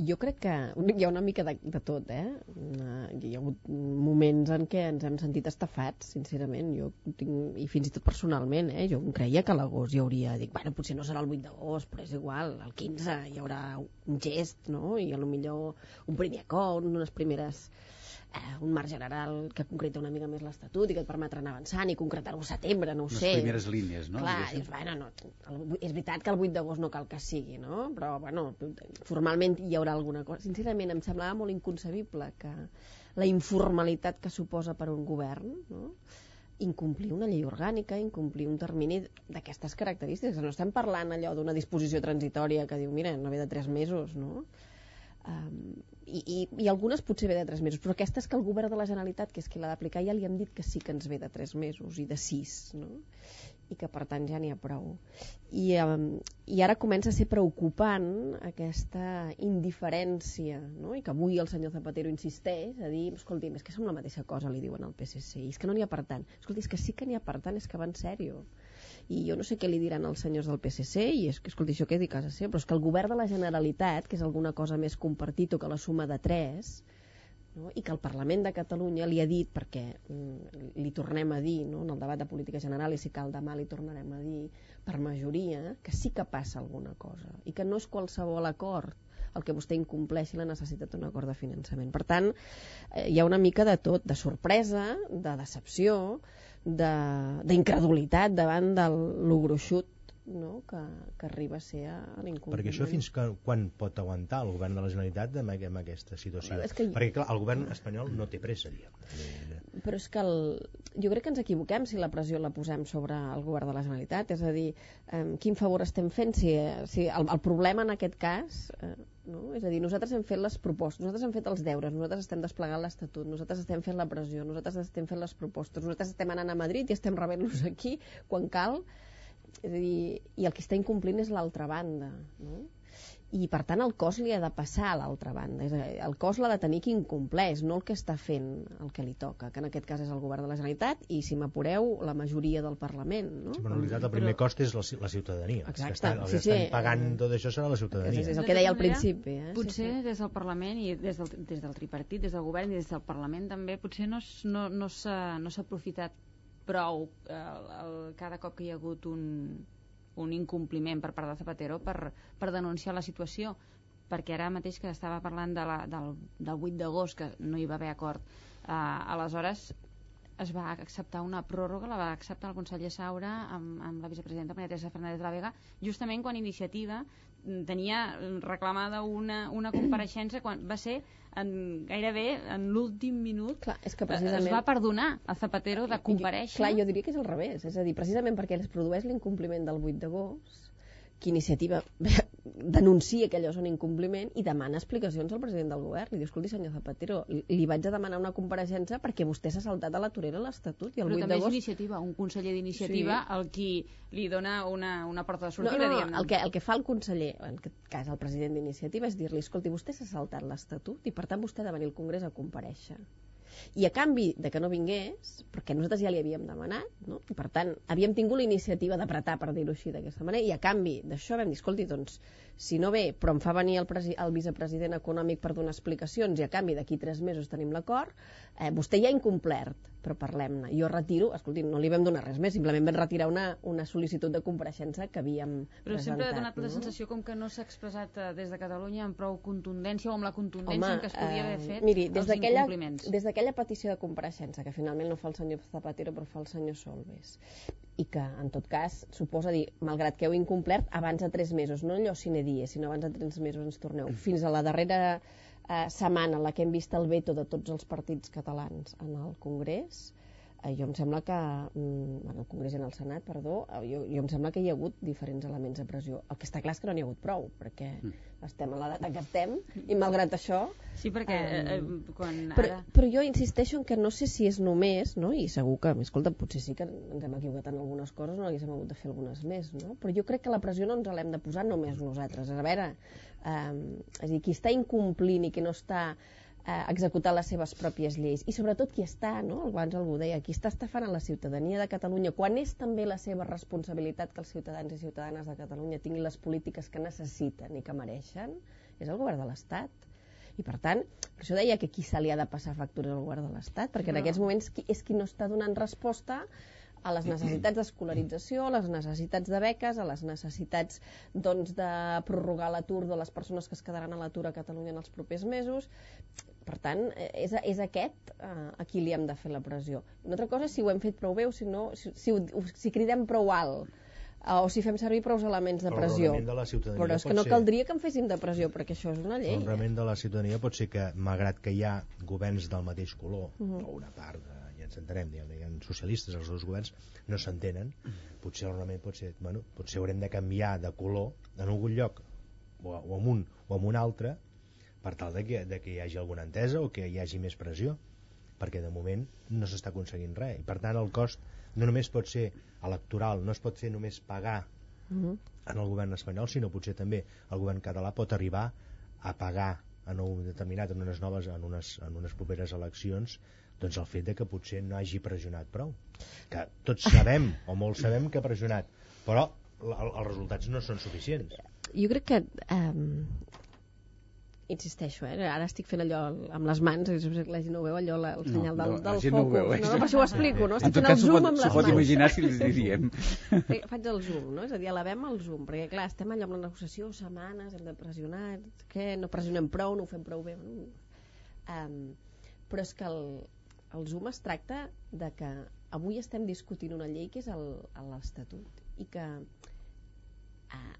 Jo crec que <laughs> hi ha una mica de, de tot, eh? Hi ha hagut moments en què ens hem sentit estafats, sincerament. Jo tinc, I fins i tot personalment, eh? Jo creia que a l'agost hi hauria... Dic, bueno, potser no serà el 8 d'agost, però és igual, el 15 hi haurà un gest, no? I a lo millor un primer acord, unes primeres eh, un marc general que concreta una mica més l'Estatut i que et permetran avançar i concretar-ho a setembre, no ho Unes sé. primeres línies, no? Clar, dius, bueno, no, el, és veritat que el 8 d'agost no cal que sigui, no? Però, bueno, formalment hi haurà alguna cosa. Sincerament, em semblava molt inconcebible que la informalitat que suposa per un govern, no? incomplir una llei orgànica, incomplir un termini d'aquestes característiques. No estem parlant allò d'una disposició transitòria que diu, mira, no ve de tres mesos, no? Um, i, i, i algunes potser ve de 3 mesos, però aquestes que el govern de la Generalitat, que és qui l'ha d'aplicar, ja li hem dit que sí que ens ve de 3 mesos i de 6, no? i que per tant ja n'hi ha prou. I, um, I ara comença a ser preocupant aquesta indiferència, no? i que avui el senyor Zapatero insisteix a dir, escolti, és que som la mateixa cosa, li diuen al PSC, i és que no n'hi ha per tant. Escolti, és que sí que n'hi ha per tant, és que va en sèrio i jo no sé què li diran els senyors del PSC i és que, escolti, això quedi a casa seva però és que el govern de la Generalitat que és alguna cosa més compartit o que la suma de 3 no? i que el Parlament de Catalunya li ha dit, perquè mm, li tornem a dir no? en el debat de política general i si cal demà li tornarem a dir per majoria, que sí que passa alguna cosa i que no és qualsevol acord el que vostè incompleixi la necessitat d'un acord de finançament. Per tant, eh, hi ha una mica de tot, de sorpresa, de decepció, d'incredulitat davant del gruixut no? que, que arriba a ser a l'incompliment. Perquè això fins que, quan pot aguantar el govern de la Generalitat amb, amb aquesta situació? És que... Perquè clar, el govern espanyol no té pressa, diguem. Però és que el... jo crec que ens equivoquem si la pressió la posem sobre el govern de la Generalitat, és a dir, eh, quin favor estem fent si, si el, el problema en aquest cas eh, no? És a dir, nosaltres hem fet les propostes, nosaltres hem fet els deures, nosaltres estem desplegant l'Estatut, nosaltres estem fent la pressió, nosaltres estem fent les propostes, nosaltres estem anant a Madrid i estem rebent-los aquí quan cal, és a dir, i el que està incomplint és l'altra banda. No? I per tant el cos li ha de passar a l'altra banda és a dir, el cos l'ha de tenir qui incompleix no el que està fent el que li toca que en aquest cas és el govern de la Generalitat i si m'apureu la majoria del Parlament no? sí, però en realitat el primer però... cost és la, la ciutadania Exacte, que estan, sí, sí, estan pagant tot això serà la ciutadania és, és el que deia al principi eh? potser sí, sí. des del Parlament i des del, des del tripartit, des del govern i des del Parlament també potser no, no, no s'ha no aprofitat prou eh, el, el, cada cop que hi ha hagut un, un incompliment per part de Zapatero per, per denunciar la situació perquè ara mateix que estava parlant de la, del, del 8 d'agost que no hi va haver acord eh, aleshores es va acceptar una pròrroga, la va acceptar el conseller Saura amb, amb la vicepresidenta Maria Teresa Fernández de la Vega, justament quan Iniciativa tenia reclamada una, una compareixença quan va ser en, gairebé en l'últim minut clar, és que precisament... es va perdonar a Zapatero de compareixer. Clar, jo diria que és al revés, és a dir, precisament perquè es produeix l'incompliment del 8 d'agost, que iniciativa <laughs> denuncia que allò és un incompliment i demana explicacions al president del govern. Li diu, escolti, senyor Zapatero, li vaig a demanar una compareixença perquè vostè s'ha saltat a la torera l'Estatut. I el Però 8 també és iniciativa, un conseller d'iniciativa sí. el qui li dona una, una porta de sortida, no, no, diguem-ne. El que, el que fa el conseller, en aquest cas el president d'iniciativa, és dir-li, escolti, vostè s'ha saltat l'Estatut i per tant vostè ha de venir al Congrés a compareixer i a canvi de que no vingués, perquè nosaltres ja li havíem demanat, no? per tant havíem tingut la iniciativa d'apretar, per dir-ho així d'aquesta manera, i a canvi d'això vam dir, escolti, doncs, si no ve, però em fa venir el, el vicepresident econòmic per donar explicacions i a canvi d'aquí tres mesos tenim l'acord, eh, vostè ja ha incomplert, però parlem-ne. Jo retiro, escolti, no li vam donar res més, simplement vam retirar una, una sol·licitud de compareixença que havíem però presentat. sempre ha donat no? la sensació com que no s'ha expressat eh, des de Catalunya amb prou contundència o amb la contundència Home, en què es podia haver eh, fet miri, des els incompliments. Des d'aquella petició de compareixença, que finalment no fa el senyor Zapatero però fa el senyor Solves, i que, en tot cas, suposa dir, malgrat que heu incomplert, abans de tres mesos, no allò sine die, sinó abans de tres mesos ens torneu. Fins a la darrera eh, setmana en la que hem vist el veto de tots els partits catalans en el Congrés, eh, jo em sembla que, mm, en el Congrés i en el Senat, perdó, eh, jo, jo em sembla que hi ha hagut diferents elements de pressió. El que està clar és que no n'hi ha hagut prou, perquè mm. estem a la data que estem, i malgrat això... Sí, perquè eh, eh, quan però, ara... però jo insisteixo en que no sé si és només, no? i segur que, escolta, potser sí que ens hem equivocat en algunes coses, no haguéssim hagut de fer algunes més, no? però jo crec que la pressió no ens l'hem de posar només nosaltres. A veure, eh, és a dir, qui està incomplint i qui no està eh, executar les seves pròpies lleis i sobretot qui està, no? abans algú deia, qui està estafant a la ciutadania de Catalunya quan és també la seva responsabilitat que els ciutadans i ciutadanes de Catalunya tinguin les polítiques que necessiten i que mereixen, és el govern de l'Estat. I per tant, per això deia que qui se li ha de passar factures al govern de l'Estat, perquè en aquests moments qui, és qui no està donant resposta a les necessitats d'escolarització, a les necessitats de beques, a les necessitats doncs, de prorrogar l'atur de les persones que es quedaran a l'atur a Catalunya en els propers mesos. Per tant, és, és aquest eh, a qui li hem de fer la pressió. Una altra cosa és si ho hem fet prou bé o si, no, si, si, si cridem prou alt eh, o si fem servir prou elements de pressió. De la Però és que no ser... caldria que en féssim de pressió, perquè això és una llei. El de la ciutadania pot ser que, malgrat que hi ha governs del mateix color, uh. -huh. o una part de, ens entenem, diguem, diguem, socialistes, els dos governs no s'entenen, potser remei pot ser, bueno, potser haurem de canviar de color en algun lloc, o, o en un o en un altre, per tal de que, de que hi hagi alguna entesa o que hi hagi més pressió perquè de moment no s'està aconseguint res i per tant el cost no només pot ser electoral, no es pot fer només pagar Mm -hmm. en el govern espanyol, sinó potser també el govern català pot arribar a pagar en un determinat, en unes noves, en unes, en unes properes eleccions, doncs el fet de que potser no hagi pressionat prou. Que tots sabem, <laughs> o molts sabem que ha pressionat, però els resultats no són suficients. Jo crec que um, insisteixo, eh? ara estic fent allò amb les mans, la gent no ho veu, allò, el senyal no, del, no, del gent focus. No, veu, eh? no, no, per això ho explico, no? Estic fent el zoom pot, amb les mans. pot imaginar si li diríem. <laughs> Faig el zoom, no? És a dir, elevem el zoom, perquè clar, estem allò amb la negociació, setmanes, hem de pressionar, què, no pressionem prou, no ho fem prou bé. Um, però és que el, el zoom es tracta de que avui estem discutint una llei que és l'Estatut i que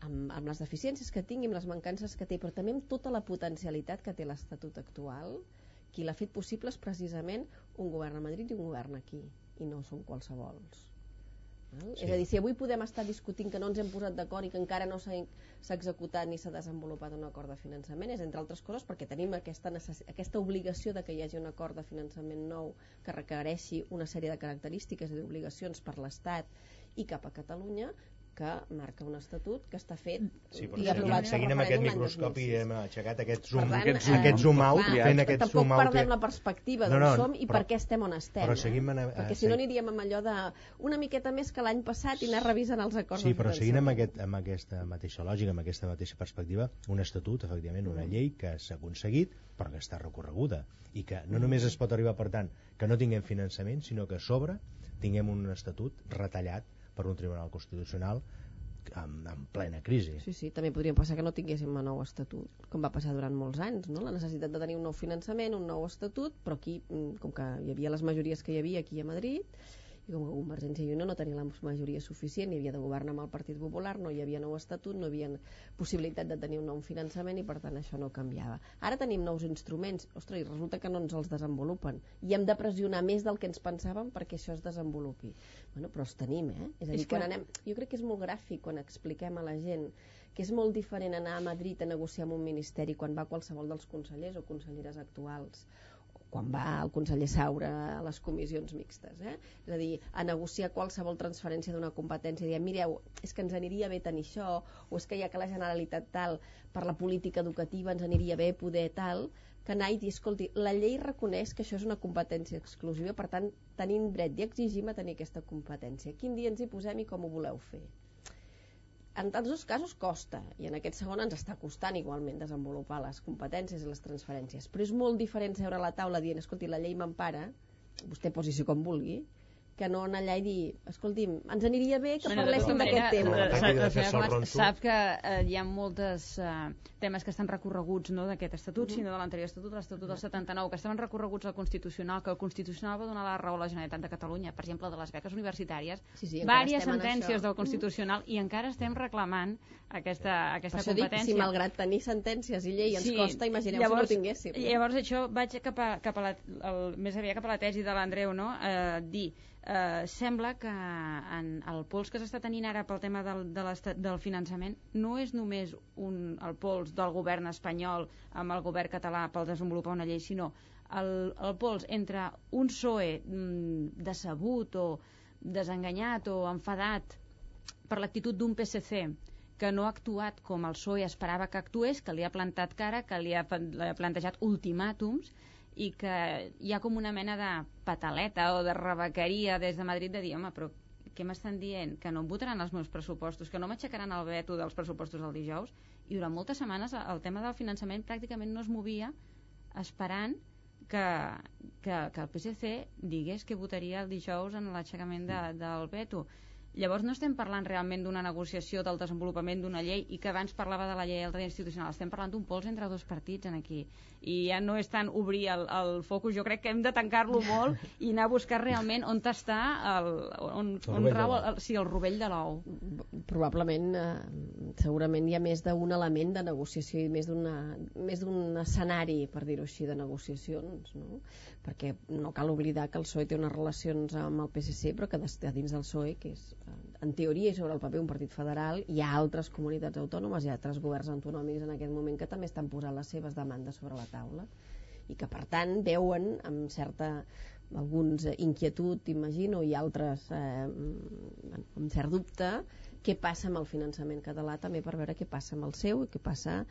amb, amb les deficiències que tingui, amb les mancances que té, però també amb tota la potencialitat que té l'Estatut actual, qui l'ha fet possible és precisament un govern a Madrid i un govern aquí, i no són qualsevols. Sí. És a dir, si avui podem estar discutint que no ens hem posat d'acord i que encara no s'ha executat ni s'ha desenvolupat un acord de finançament, és entre altres coses perquè tenim aquesta, aquesta obligació de que hi hagi un acord de finançament nou que requereixi una sèrie de característiques i d'obligacions per l'Estat i cap a Catalunya que marca un estatut que està fet sí, i aprovat seguint amb aquest microscopi hem aixecat aquest zoom, tant, aquest, zoom, aquest zoom out clar, fent aquest tampoc zoom out perdem la perspectiva no, d'on no, som i però, per què estem on estem però seguim eh? en, perquè si no aniríem amb allò de una miqueta més que l'any passat i anar revisant els acords sí, però seguint amb, aquest, amb aquesta mateixa lògica amb aquesta mateixa perspectiva un estatut, efectivament, una llei que s'ha aconseguit però que està recorreguda i que no només es pot arribar per tant que no tinguem finançament sinó que a sobre tinguem un estatut retallat per un tribunal constitucional en, en plena crisi. Sí, sí, també podríem passar que no tinguéssim un nou estatut, com va passar durant molts anys, no? la necessitat de tenir un nou finançament, un nou estatut, però aquí, mm, com que hi havia les majories que hi havia aquí a Madrid, i com que Convergència i Unió no tenia la majoria suficient i havia de governar amb el Partit Popular, no hi havia nou estatut, no hi havia possibilitat de tenir un nou finançament i per tant això no canviava. Ara tenim nous instruments, ostres, i resulta que no ens els desenvolupen i hem de pressionar més del que ens pensàvem perquè això es desenvolupi. Bueno, però els tenim, eh? És a dir, és quan que... anem... Jo crec que és molt gràfic quan expliquem a la gent que és molt diferent anar a Madrid a negociar amb un ministeri quan va qualsevol dels consellers o conselleres actuals quan va el conseller Saura a les comissions mixtes, eh? és a dir, a negociar qualsevol transferència d'una competència, dient, mireu, és que ens aniria bé tenir això, o és que ja que la Generalitat tal, per la política educativa ens aniria bé poder tal, que anar i dir, escolti, la llei reconeix que això és una competència exclusiva, per tant, tenim dret i exigim a tenir aquesta competència. Quin dia ens hi posem i com ho voleu fer? En tots dos casos costa i en aquest segon ens està costant igualment desenvolupar les competències i les transferències. Però és molt diferent seure a la taula dient escolti la llei m'empara vostè posició com vulgui que no anar allà i dir, escolti'm, ens aniria bé que bueno, parléssim d'aquest tema. Sap, sap que eh, hi ha moltes eh, temes que estan recorreguts no d'aquest estatut, mm -hmm. sinó de l'anterior estatut, l'estatut del 79, que estaven recorreguts al Constitucional, que el Constitucional va donar la raó a la Generalitat de Catalunya, per exemple, de les beques universitàries, sí, sí, vàries sentències del Constitucional, mm -hmm. i encara estem reclamant aquesta, aquesta per competència. Dic, si malgrat tenir sentències i llei ens sí, costa, imagineu llavors, si no tinguéssim. Llavors això vaig cap a, cap a la, el, més aviat cap a la tesi de l'Andreu, no? Eh, dir, eh, sembla que en el pols que s'està tenint ara pel tema del, de del finançament no és només un, el pols del govern espanyol amb el govern català pel desenvolupar una llei, sinó el, el pols entre un PSOE mm, decebut o desenganyat o enfadat per l'actitud d'un PSC que no ha actuat com el PSOE esperava que actués, que li ha plantat cara, que li ha, li ha plantejat ultimàtums i que hi ha com una mena de pataleta o de rebequeria des de Madrid de dir, home, però què m'estan dient? Que no em votaran els meus pressupostos, que no m'aixecaran el veto dels pressupostos del dijous? I durant moltes setmanes el tema del finançament pràcticament no es movia esperant que, que, que el PSC digués que votaria el dijous en l'aixecament de, del veto Llavors no estem parlant realment d'una negociació del desenvolupament d'una llei i que abans parlava de la llei del dret institucional. Estem parlant d'un pols entre dos partits en aquí. I ja no és tant obrir el, el focus, jo crec que hem de tancar-lo molt i anar a buscar realment on està el, on, El on rau el, sí, el rovell de l'ou. probablement eh, segurament hi ha més d'un element de negociació i més d'una- més d'un escenari, per dir-ho així, de negociacions, no? Perquè no cal oblidar que el PSOE té unes relacions amb el PSC, però que a dins del PSOE, que és eh, en teoria i sobre el paper un partit federal, hi ha altres comunitats autònomes, hi ha altres governs autonòmics en aquest moment que també estan posant les seves demandes sobre la taula i que per tant veuen amb certa alguns eh, inquietud, imagino, i altres eh, mm, amb cert dubte què passa amb el finançament català també per veure què passa amb el seu i què passa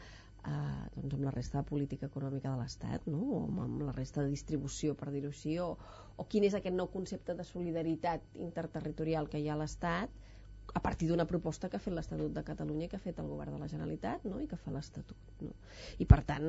eh, doncs amb la resta de política econòmica de l'Estat no? o amb, amb la resta de distribució per dir-ho així o, o quin és aquest nou concepte de solidaritat interterritorial que hi ha a l'Estat a partir d'una proposta que ha fet l'Estatut de Catalunya i que ha fet el govern de la Generalitat no? i que fa l'Estatut no? i per tant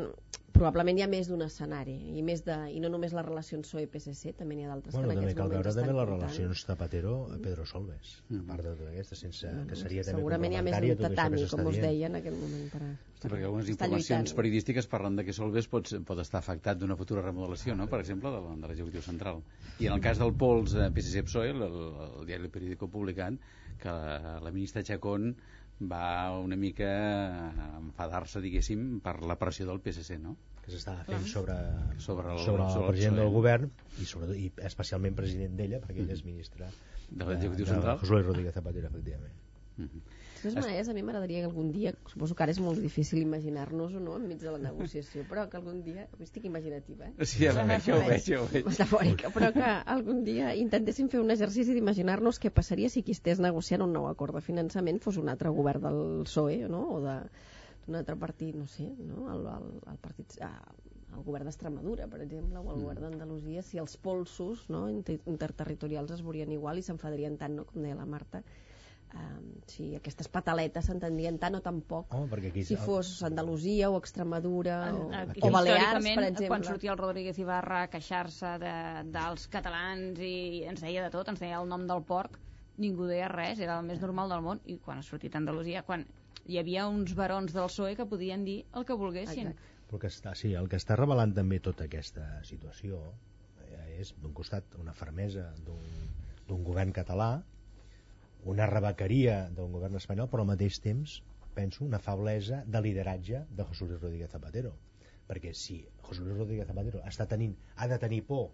probablement hi ha més d'un escenari i, més de, i no només les relacions PSOE-PSC també n'hi ha d'altres Bueno, que en aquests moments veure també les relacions Zapatero-Pedro Solbes, a part de tota aquesta, sense, que seria també segurament hi ha més d'un tatami, com us deia en aquest moment per a... Sí, perquè algunes informacions lluitant. periodístiques parlen de que Solbes pot, pot estar afectat d'una futura remodelació, no? per exemple, de, la- de l'executiu central. I en el cas del Pols eh, PSC-PSOE, el, el, el diari Periódico ha publicat que la, la ministra Chacón va una mica enfadar-se, diguéssim, per la pressió del PSC, no? que s'estava fent sobre, sobre el, sobre el sobre president PSOE. del govern i, sobre, i especialment president d'ella perquè ell és ministre De l'executiu de, central. de José Luis Rodríguez Zapatero efectivament De totes maneres, a mi m'agradaria que algun dia, suposo que ara és molt difícil imaginar-nos-ho, no?, enmig de la negociació, però que algun dia, estic imaginativa, eh? Sí, ja ho veig, ja ho veig, ja ho veig. Metafòrica, però que algun dia intentéssim fer un exercici d'imaginar-nos què passaria si qui estés negociant un nou acord de finançament fos un altre govern del PSOE, no?, o de d'un altre partit, no sé, no? el, el, el partit ah, el govern d'Extremadura, per exemple, o el Mm. govern d'Andalusia, si els polsos no, inter interterritorials es veurien igual i s'enfadarien tant, no, com deia la Marta, um, si aquestes pataletes s'entendrien tant o tan poc perquè aquí si fos Andalusia o Extremadura o, Aquí, o Balears, per exemple. quan sortia el Rodríguez Ibarra a queixar-se de, dels catalans i ens deia de tot, ens deia el nom del porc, ningú deia res, era el més normal del món, i quan ha sortit a Andalusia, quan hi havia uns barons del PSOE que podien dir el que volguessin. Però que està, sí, el que està revelant també tota aquesta situació eh, és, d'un costat, una fermesa d'un d'un govern català, una rebequeria d'un govern espanyol, però al mateix temps, penso, una feblesa de lideratge de Jesús Rodríguez Zapatero. Perquè si Jesús Luis Rodríguez Zapatero està tenint, ha de tenir por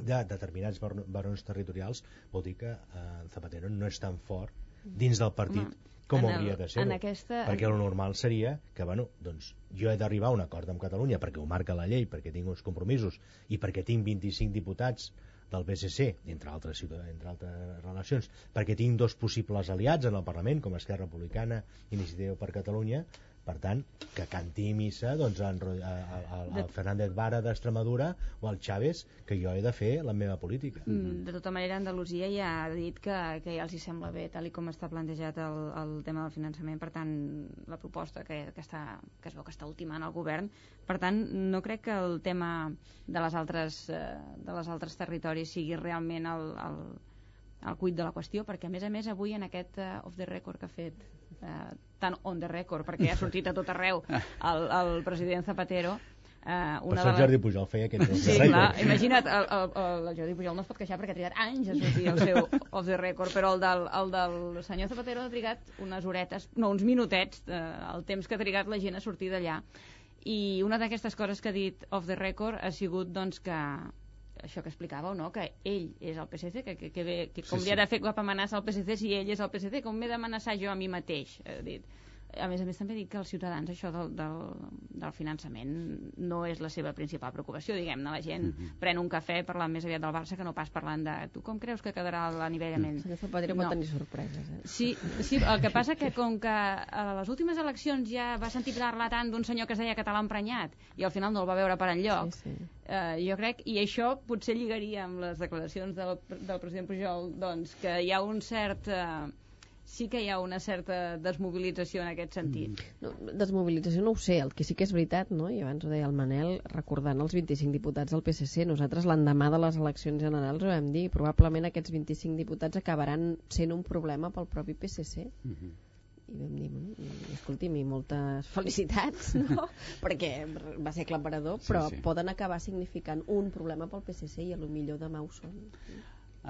de determinats bar- barons territorials, vol dir que eh, Zapatero no és tan fort dins del partit Home, com en el- hauria de ser aquesta- perquè el normal seria que bueno, doncs, jo he d'arribar a un acord amb Catalunya perquè ho marca la llei, perquè tinc uns compromisos i perquè tinc 25 diputats del PSC, entre altres, entre altres relacions, perquè tinc dos possibles aliats en el Parlament, com Esquerra Republicana i Iniciativa per Catalunya, per tant, que canti missa doncs, en, a, a, a, Fernández Vara d'Extremadura o al Chávez, que jo he de fer la meva política. Mm, De tota manera, Andalusia ja ha dit que, que ja els hi sembla bé, tal i com està plantejat el, el tema del finançament, per tant, la proposta que, que, està, que es veu que està ultimant el govern. Per tant, no crec que el tema de les altres, eh, de les altres territoris sigui realment el, el, el cuit de la qüestió, perquè a més a més avui en aquest uh, off the record que ha fet uh, tan on the record, perquè ha sortit a tot arreu el, el president Zapatero uh, Per una això el de les... Jordi Pujol feia aquest off the Sí, clar, imagina't, el, el, el, el Jordi Pujol no es pot queixar perquè ha trigat anys a sortir el seu off the record, però el del, el del senyor Zapatero ha trigat unes horetes, no, uns minutets, eh, el temps que ha trigat la gent a sortir d'allà. I una d'aquestes coses que ha dit off the record ha sigut doncs que això que explicàveu, no? que ell és el PSC, que, que, que, ve, que com Sí, li ha de fer cap amenaça al PSC si ell és el PSC, com m'he d'amenaçar jo a mi mateix, ha dit. A més a més, també dic que els ciutadans això del, del, del finançament no és la seva principal preocupació, diguem-ne. La gent pren un cafè parlant més aviat del Barça que no pas parlant de tu com creus que quedarà l'anivellament. El senyor Zapatero pot tenir sorpreses, eh? Sí, sí, el que passa que com que a les últimes eleccions ja va sentir parlar tant d'un senyor que es deia català emprenyat i al final no el va veure per enlloc, Sí, sí. eh, jo crec, i això potser lligaria amb les declaracions del, del president Pujol, doncs que hi ha un cert... Eh, sí que hi ha una certa desmobilització en aquest sentit. No, desmobilització no ho sé, el que sí que és veritat, no? i abans ho deia el Manel, recordant els 25 diputats del PSC, nosaltres l'endemà de les eleccions generals ho vam dir, probablement aquests 25 diputats acabaran sent un problema pel propi PSC. Mm -hmm i vam dir, escolti'm, i moltes felicitats, <laughs> no? perquè va ser aclaparador, però sí, sí. poden acabar significant un problema pel PSC i a lo millor demà ho són.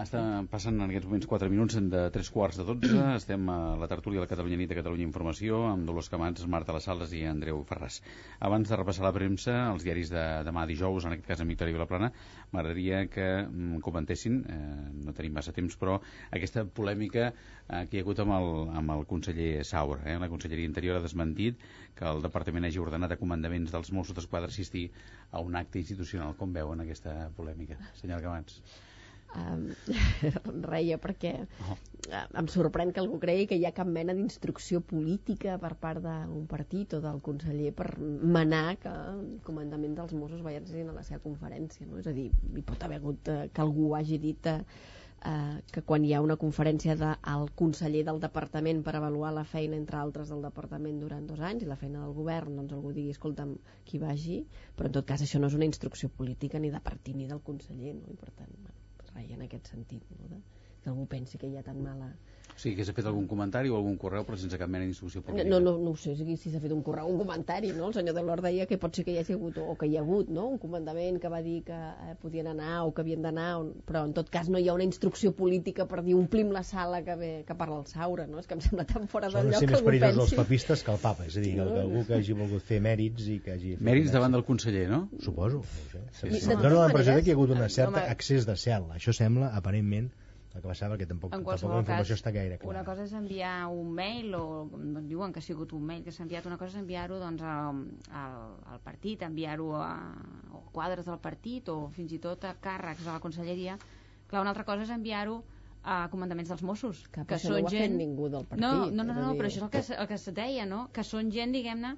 Està passant en aquests moments 4 minuts de 3 quarts de 12. <clears throat> Estem a la tertúlia de la Catalunya Nit de Catalunya Informació amb Dolors Camats, Marta Les Sales i Andreu Ferràs. Abans de repassar la premsa, els diaris de demà dijous, en aquest cas en Victòria Vilaplana, m'agradaria que mm, comentessin, eh, no tenim massa temps, però aquesta polèmica eh, que hi ha hagut amb el, amb el conseller Saura. Eh? La Conselleria Interior ha desmentit que el Departament hagi ordenat a comandaments dels Mossos d'Esquadra assistir a un acte institucional. Com veuen aquesta polèmica, senyor Camats? Um, <laughs> reia perquè oh. em sorprèn que algú cregui que hi ha cap mena d'instrucció política per part d'un partit o del conseller per manar que el comandament dels Mossos vagin a la seva conferència no? és a dir, hi pot haver hagut uh, que algú hagi dit uh, uh, que quan hi ha una conferència del de, conseller del departament per avaluar la feina entre altres del departament durant dos anys i la feina del govern, doncs algú digui escolta'm, qui vagi, però en tot cas això no és una instrucció política ni de partit ni del conseller no? i per tant, rai en aquest sentit, no? de, que algú pensi que hi ha tan mala o sigui, que s'ha fet algun comentari o algun correu però sense cap mena d'instrucció política. No, no, no ho sé si s'ha fet un correu un comentari, no? El senyor Delors deia que pot ser que hi hagi hagut, o que hi ha hagut, no? Un comandament que va dir que eh, podien anar o que havien d'anar, però en tot cas no hi ha una instrucció política per dir omplim la sala que, ve, que parla el Saura, no? És que em sembla tan fora del lloc que algú pensi... Són els papistes que el papa, és a dir, no, que algú que hagi volgut fer mèrits i que hagi... Mèrits davant del conseller, no? Suposo, no sé. Sí, sí. Dóna la impressió que hi ha hagut una certa accés de cel. Això sembla, aparentment, el que passava que tampoc, tampoc la informació cas, està gaire clara. Una cosa és enviar un mail, o doncs, diuen que ha sigut un mail que s'ha enviat, una cosa és enviar-ho doncs, al, al, al partit, enviar-ho a, a quadres del partit o fins i tot a càrrecs de la conselleria. Clar, una altra cosa és enviar-ho a comandaments dels Mossos. Que, que són no gent... ningú del partit. No, no, no, no, però això és el que, el que es deia, no? Que són gent, diguem-ne,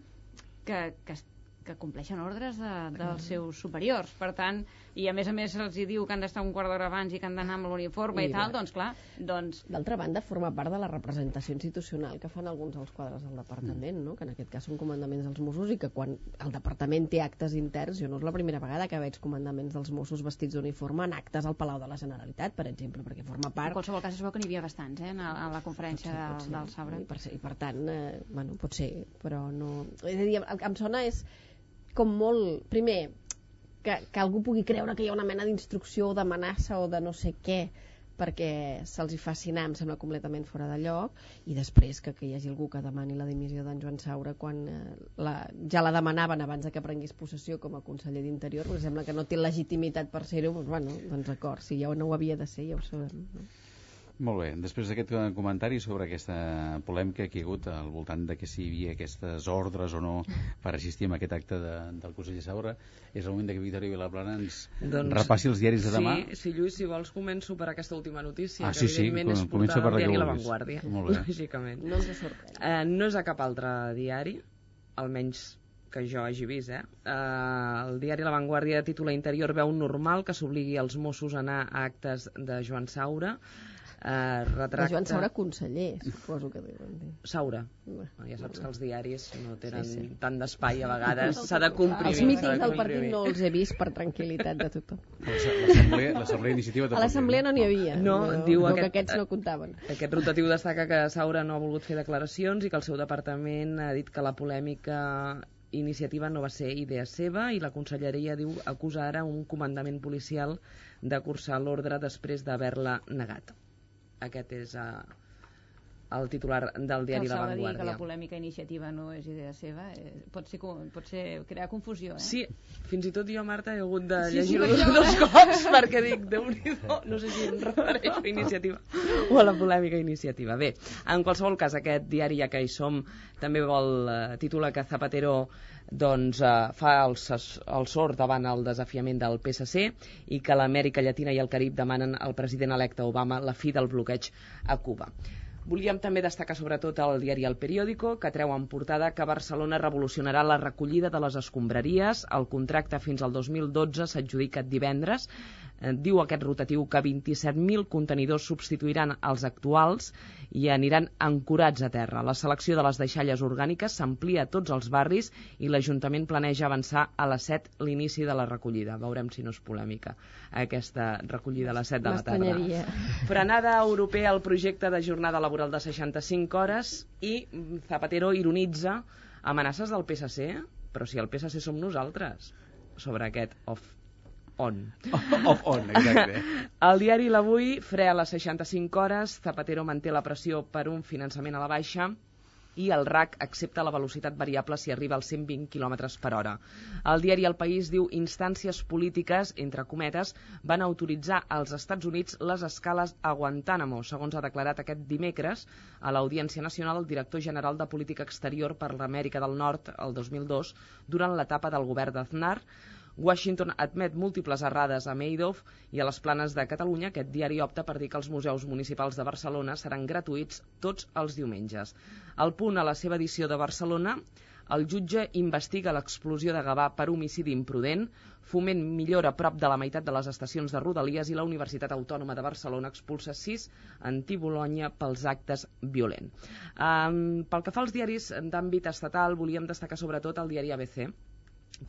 que, que que compleixen ordres de, dels seus superiors. Per tant, i a més a més els hi diu que han d'estar un quart d'hora abans i que han d'anar amb l'uniforme i, i tal, doncs clar... Doncs... D'altra banda, forma part de la representació institucional que fan alguns dels quadres del departament, no? que en aquest cas són comandaments dels Mossos i que quan el departament té actes interns, jo no és la primera vegada que veig comandaments dels Mossos vestits d'uniforme en actes al Palau de la Generalitat, per exemple, perquè forma part... En qualsevol cas es veu que n'hi havia bastants, eh, a, la conferència ser, del Sabre. I per, I per tant, eh, bueno, pot ser, però no... És a dir, el que em sona és com molt... Primer, que, que algú pugui creure que hi ha una mena d'instrucció o d'amenaça o de no sé què perquè se'ls hi faci anar, em sembla completament fora de lloc, i després que, que hi hagi algú que demani la dimissió d'en Joan Saura quan eh, la, ja la demanaven abans de que prengués possessió com a conseller d'Interior, perquè sembla que no té legitimitat per ser-ho, doncs, bueno, doncs d'acord, si ja no ho havia de ser, ja ho sabem. No? Molt bé, després d'aquest comentari sobre aquesta polèmica que hi ha hagut al voltant de que si hi havia aquestes ordres o no per assistir a aquest acte de, del conseller Saura, és el moment de que Victòria Vilaplana ens doncs, repassi els diaris de demà. Sí, sí, Lluís, si vols començo per aquesta última notícia, ah, que sí, evidentment sí, és portada per diari La Vanguardia, lògicament. No ens sorprèn. Eh, no és a cap altre diari, almenys que jo hagi vist, eh? Uh, el diari La Vanguardia titula Interior veu normal que s'obligui els Mossos a anar a actes de Joan Saura eh, retracta... Joan Saura conseller, suposo que deuen dir. Saura. Bueno, ja saps que els diaris no tenen sí, sí. tant d'espai a vegades, s'ha de comprimir. Els mítings del partit no els he vist per tranquil·litat de tothom. L'Assemblea Iniciativa... A l'Assemblea no n'hi havia. No, no, diu aquest, que aquests no comptaven. Aquest rotatiu destaca que Saura no ha volgut fer declaracions i que el seu departament ha dit que la polèmica iniciativa no va ser idea seva i la conselleria diu acusa ara un comandament policial de cursar l'ordre després d'haver-la negat aquest és uh, el titular del diari La Vanguardia. que la polèmica iniciativa no és idea seva, eh, pot, ser, pot ser crear confusió, eh? Sí, fins i tot jo, Marta, he hagut de sí, llegir-ho sí, <laughs> dos cops perquè dic, déu nhi no sé si em refereixo a iniciativa o a la polèmica iniciativa. Bé, en qualsevol cas, aquest diari, ja que hi som, també vol eh, titular que Zapatero doncs, eh, fa el, el sort davant el desafiament del PSC i que l'Amèrica Llatina i el Carib demanen al president electe Obama la fi del bloqueig a Cuba. Volíem també destacar sobretot el diari El Periódico, que treu en portada que Barcelona revolucionarà la recollida de les escombraries. El contracte fins al 2012 s'adjudica divendres. Eh, diu aquest rotatiu que 27.000 contenidors substituiran els actuals i aniran ancorats a terra. La selecció de les deixalles orgàniques s'amplia a tots els barris i l'Ajuntament planeja avançar a les 7 l'inici de la recollida. Veurem si no és polèmica aquesta recollida a les 7 de la tarda. Frenada europea al projecte de jornada laboral de 65 hores i Zapatero ironitza amenaces del PSC, però si el PSC som nosaltres sobre aquest off on. Off on, exacte. <laughs> El diari L'Avui, fre a les 65 hores, Zapatero manté la pressió per un finançament a la baixa i el RAC accepta la velocitat variable si arriba als 120 km per hora. El diari El País diu instàncies polítiques, entre cometes, van autoritzar als Estats Units les escales a Guantánamo, segons ha declarat aquest dimecres a l'Audiència Nacional el director general de Política Exterior per l'Amèrica del Nord el 2002 durant l'etapa del govern d'Aznar, Washington admet múltiples errades a Madoff i a les planes de Catalunya aquest diari opta per dir que els museus municipals de Barcelona seran gratuïts tots els diumenges. Al punt, a la seva edició de Barcelona, el jutge investiga l'explosió de Gavà per homicidi imprudent, Foment millora prop de la meitat de les estacions de Rodalies i la Universitat Autònoma de Barcelona expulsa sis anti-Bologna pels actes violents. Um, pel que fa als diaris d'àmbit estatal, volíem destacar sobretot el diari ABC,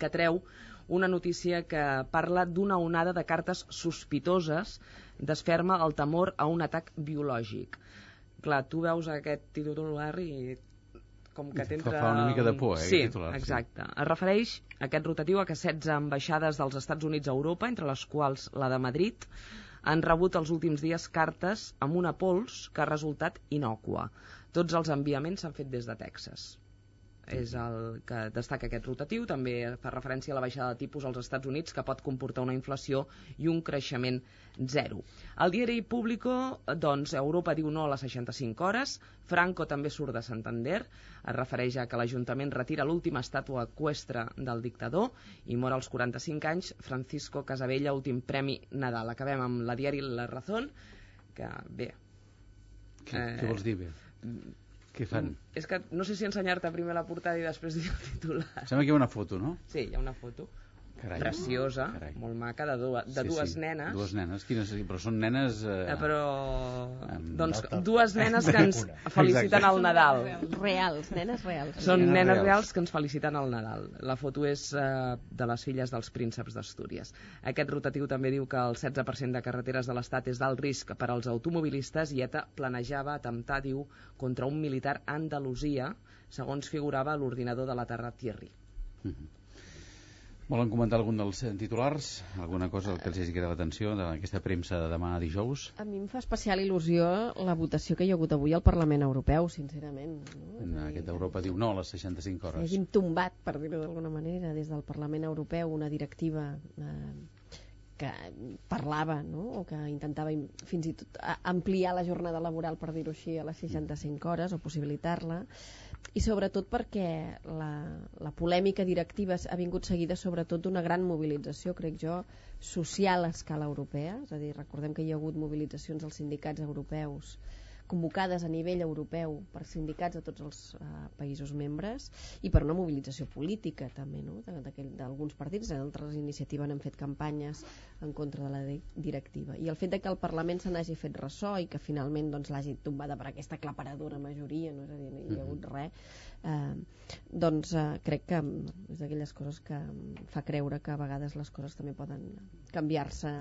que treu una notícia que parla d'una onada de cartes sospitoses desferma el temor a un atac biològic. Clar, tu veus aquest titular i com que t'entra... Fa una mica de por, eh, sí, titular, sí. exacte. Es refereix aquest rotatiu a que 16 ambaixades dels Estats Units a Europa, entre les quals la de Madrid, han rebut els últims dies cartes amb una pols que ha resultat inòcua. Tots els enviaments s'han fet des de Texas és el que destaca aquest rotatiu. També fa referència a la baixada de tipus als Estats Units, que pot comportar una inflació i un creixement zero. El diari Público, doncs, Europa diu no a les 65 hores, Franco també surt de Santander, es refereix a que l'Ajuntament retira l'última estàtua equestre del dictador i mor als 45 anys Francisco Casabella, últim premi Nadal. Acabem amb la diari La Razón, que bé... Què, eh, què vols dir bé? Què fan? És que no sé si ensenyar-te primer la portada i després dir el titular. Sembla que hi ha una foto, no? Sí, hi ha una foto. Carai. Preciosa, Carai. molt maca, de, dues, de sí, dues sí. nenes. Dues nenes, quines, però són nenes... Eh, Eh, però... Amb Doncs nota. dues nenes que ens <laughs> feliciten Exacte. al Nadal. Reals, nenes reals. Són Nenes nenes reals. reals que ens feliciten al Nadal. La foto és eh, de les filles dels prínceps d'Astúries. Aquest rotatiu també diu que el 16% de carreteres de l'Estat és d'alt risc per als automobilistes i ETA planejava atemptar, diu, contra un militar a Andalusia, segons figurava a l'ordinador de la Terra Thierry. Volen comentar algun dels eh, titulars? Alguna cosa que els hagi quedat l'atenció d'aquesta premsa de demà dijous? A mi em fa especial il·lusió la votació que hi ha hagut avui al Parlament Europeu, sincerament. No? En aquest Europa diu no a les 65 Que hores. hàgim tombat, per dir-ho d'alguna manera, des del Parlament Europeu una directiva eh, que parlava, no? o que intentava fins i tot a- ampliar la jornada laboral, per dir-ho així, a les 65 hores, o possibilitar-la, i sobretot perquè la, la polèmica directiva ha vingut seguida sobretot d'una gran mobilització, crec jo, social a escala europea, és a dir, recordem que hi ha hagut mobilitzacions dels sindicats europeus convocades a nivell europeu per sindicats de tots els uh, països membres i per una mobilització política també no? D'alguns partits, altres iniciatives han fet campanyes en contra de la di- directiva i el fet de que el Parlament se n'hagi fet ressò i que finalment doncs, l'hagi tombada per aquesta aclaparadora majoria, no? és a dir, no hi ha hagut res eh, doncs eh, crec que mm, és d'aquelles coses que fa creure que a vegades les coses també poden canviar-se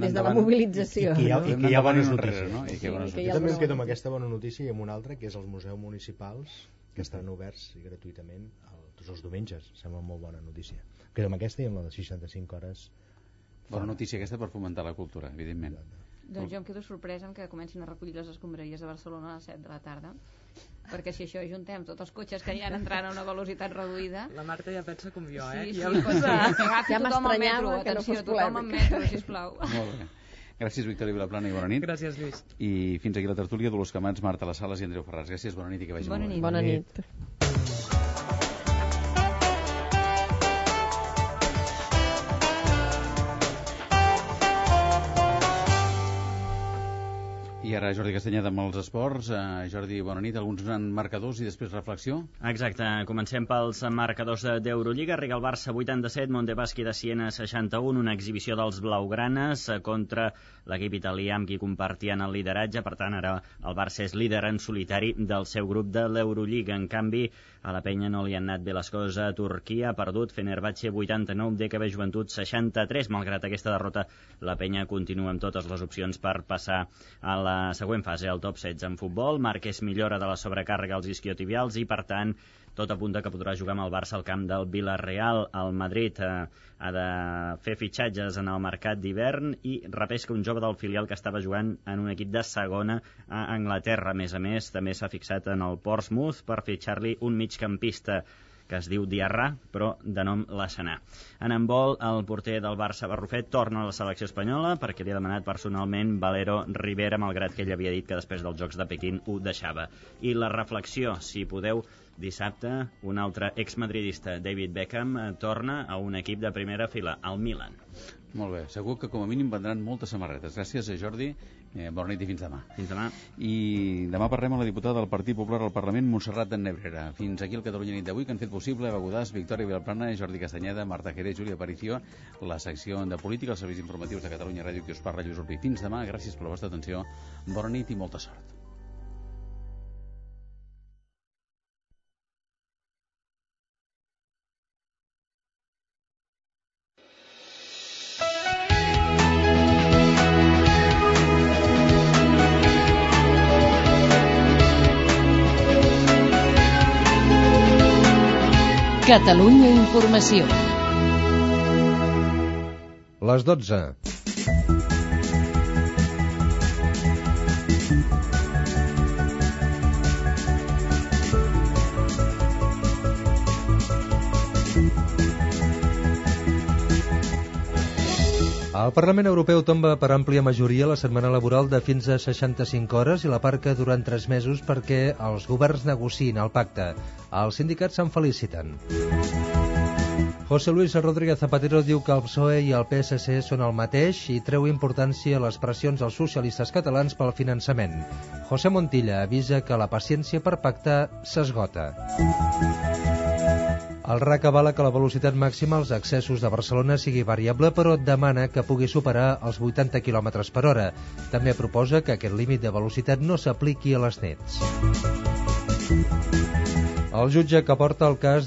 des de la mobilització I que hi ha, i Podem que hi ha anar bones endavant i notícies. enrere, no? I que hi ha bones Sí, que hi Jo ha també bones quedo amb aquesta bona notícia i amb una altra, que és els museus municipals que estaran oberts i gratuïtament el, tots els diumenges. Sembla molt bona notícia. Quedo amb aquesta i amb la de 65 hores. Bona notícia aquesta per fomentar la cultura, evidentment. Doncs jo em quedo sorpresa amb que comencin a recollir les escombraries de Barcelona a les 7 de la tarda perquè si això juntem tots els cotxes que hi ha entrant a una velocitat reduïda La Marta ja pensa com jo, eh? sí, sí, Ja- doncs, al metro m'estranyava que no atenció, fos tothom al polèmic. metro, sisplau Molt bé. Gràcies, Victòria Vilaplana, i bona nit. Gràcies, Lluís. I fins aquí la tertúlia, Dolors Camats, Marta Les Sales i Andreu Ferraz. Gràcies, bona nit i que vagi Bona molt bé. nit. Bona nit. I ara Jordi Castanyeda amb els esports. Uh, Jordi, bona nit. Alguns marcadors i després reflexió? Exacte. Comencem pels marcadors d'Eurolliga. Riga el Barça 87, Montepaschi de Siena 61, una exhibició dels blaugranes eh, contra l'equip italià amb qui compartien el lideratge. Per tant, ara el Barça és líder en solitari del seu grup de l'Eurolliga. En canvi, a la penya no li han anat bé les coses. A Turquia ha perdut Fenerbahce 89, DKB Joventut 63. Malgrat aquesta derrota, la penya continua amb totes les opcions per passar a la següent fase, al top 16 en futbol. Marquès millora de la sobrecàrrega als isquiotibials i, per tant, tot apunta que podrà jugar amb el Barça al camp del Villarreal. El Madrid eh, ha de fer fitxatges en el mercat d'hivern i repesca un jove del filial que estava jugant en un equip de segona a Anglaterra. A més a més, també s'ha fixat en el Portsmouth per fitxar-li un migcampista que es diu Diarra, però de nom Lassanà. En handbol, el porter del Barça Barrufet torna a la selecció espanyola perquè li ha demanat personalment Valero Rivera, malgrat que ell havia dit que després dels Jocs de Pequín ho deixava. I la reflexió, si podeu, dissabte, un altre exmadridista, David Beckham, eh, torna a un equip de primera fila, al Milan. Molt bé, segur que com a mínim vendran moltes samarretes. Gràcies, a Jordi. Eh, bona nit i fins demà. Fins demà. I demà parlem amb la diputada del Partit Popular al Parlament, Montserrat de Nebrera. Fins aquí el Catalunya nit d'avui, que han fet possible Eva Godàs, Victòria Vilplana, Jordi Castanyeda, Marta Jerez, Júlia Aparicio, la secció de política, els serveis informatius de Catalunya Ràdio, que us parla Lluís Urbi. Fins demà, gràcies per la vostra atenció, bona nit i molta sort. Catalunya Informació. Les 12. El Parlament Europeu tomba per àmplia majoria la setmana laboral de fins a 65 hores i la parca durant 3 mesos perquè els governs negociïn el pacte. Els sindicats se'n feliciten. José Luis Rodríguez Zapatero diu que el PSOE i el PSC són el mateix i treu importància a les pressions dels socialistes catalans pel finançament. José Montilla avisa que la paciència per pactar s'esgota. El RAC avala que la velocitat màxima als accessos de Barcelona sigui variable, però demana que pugui superar els 80 km per hora. També proposa que aquest límit de velocitat no s'apliqui a les nits. El jutge que porta el cas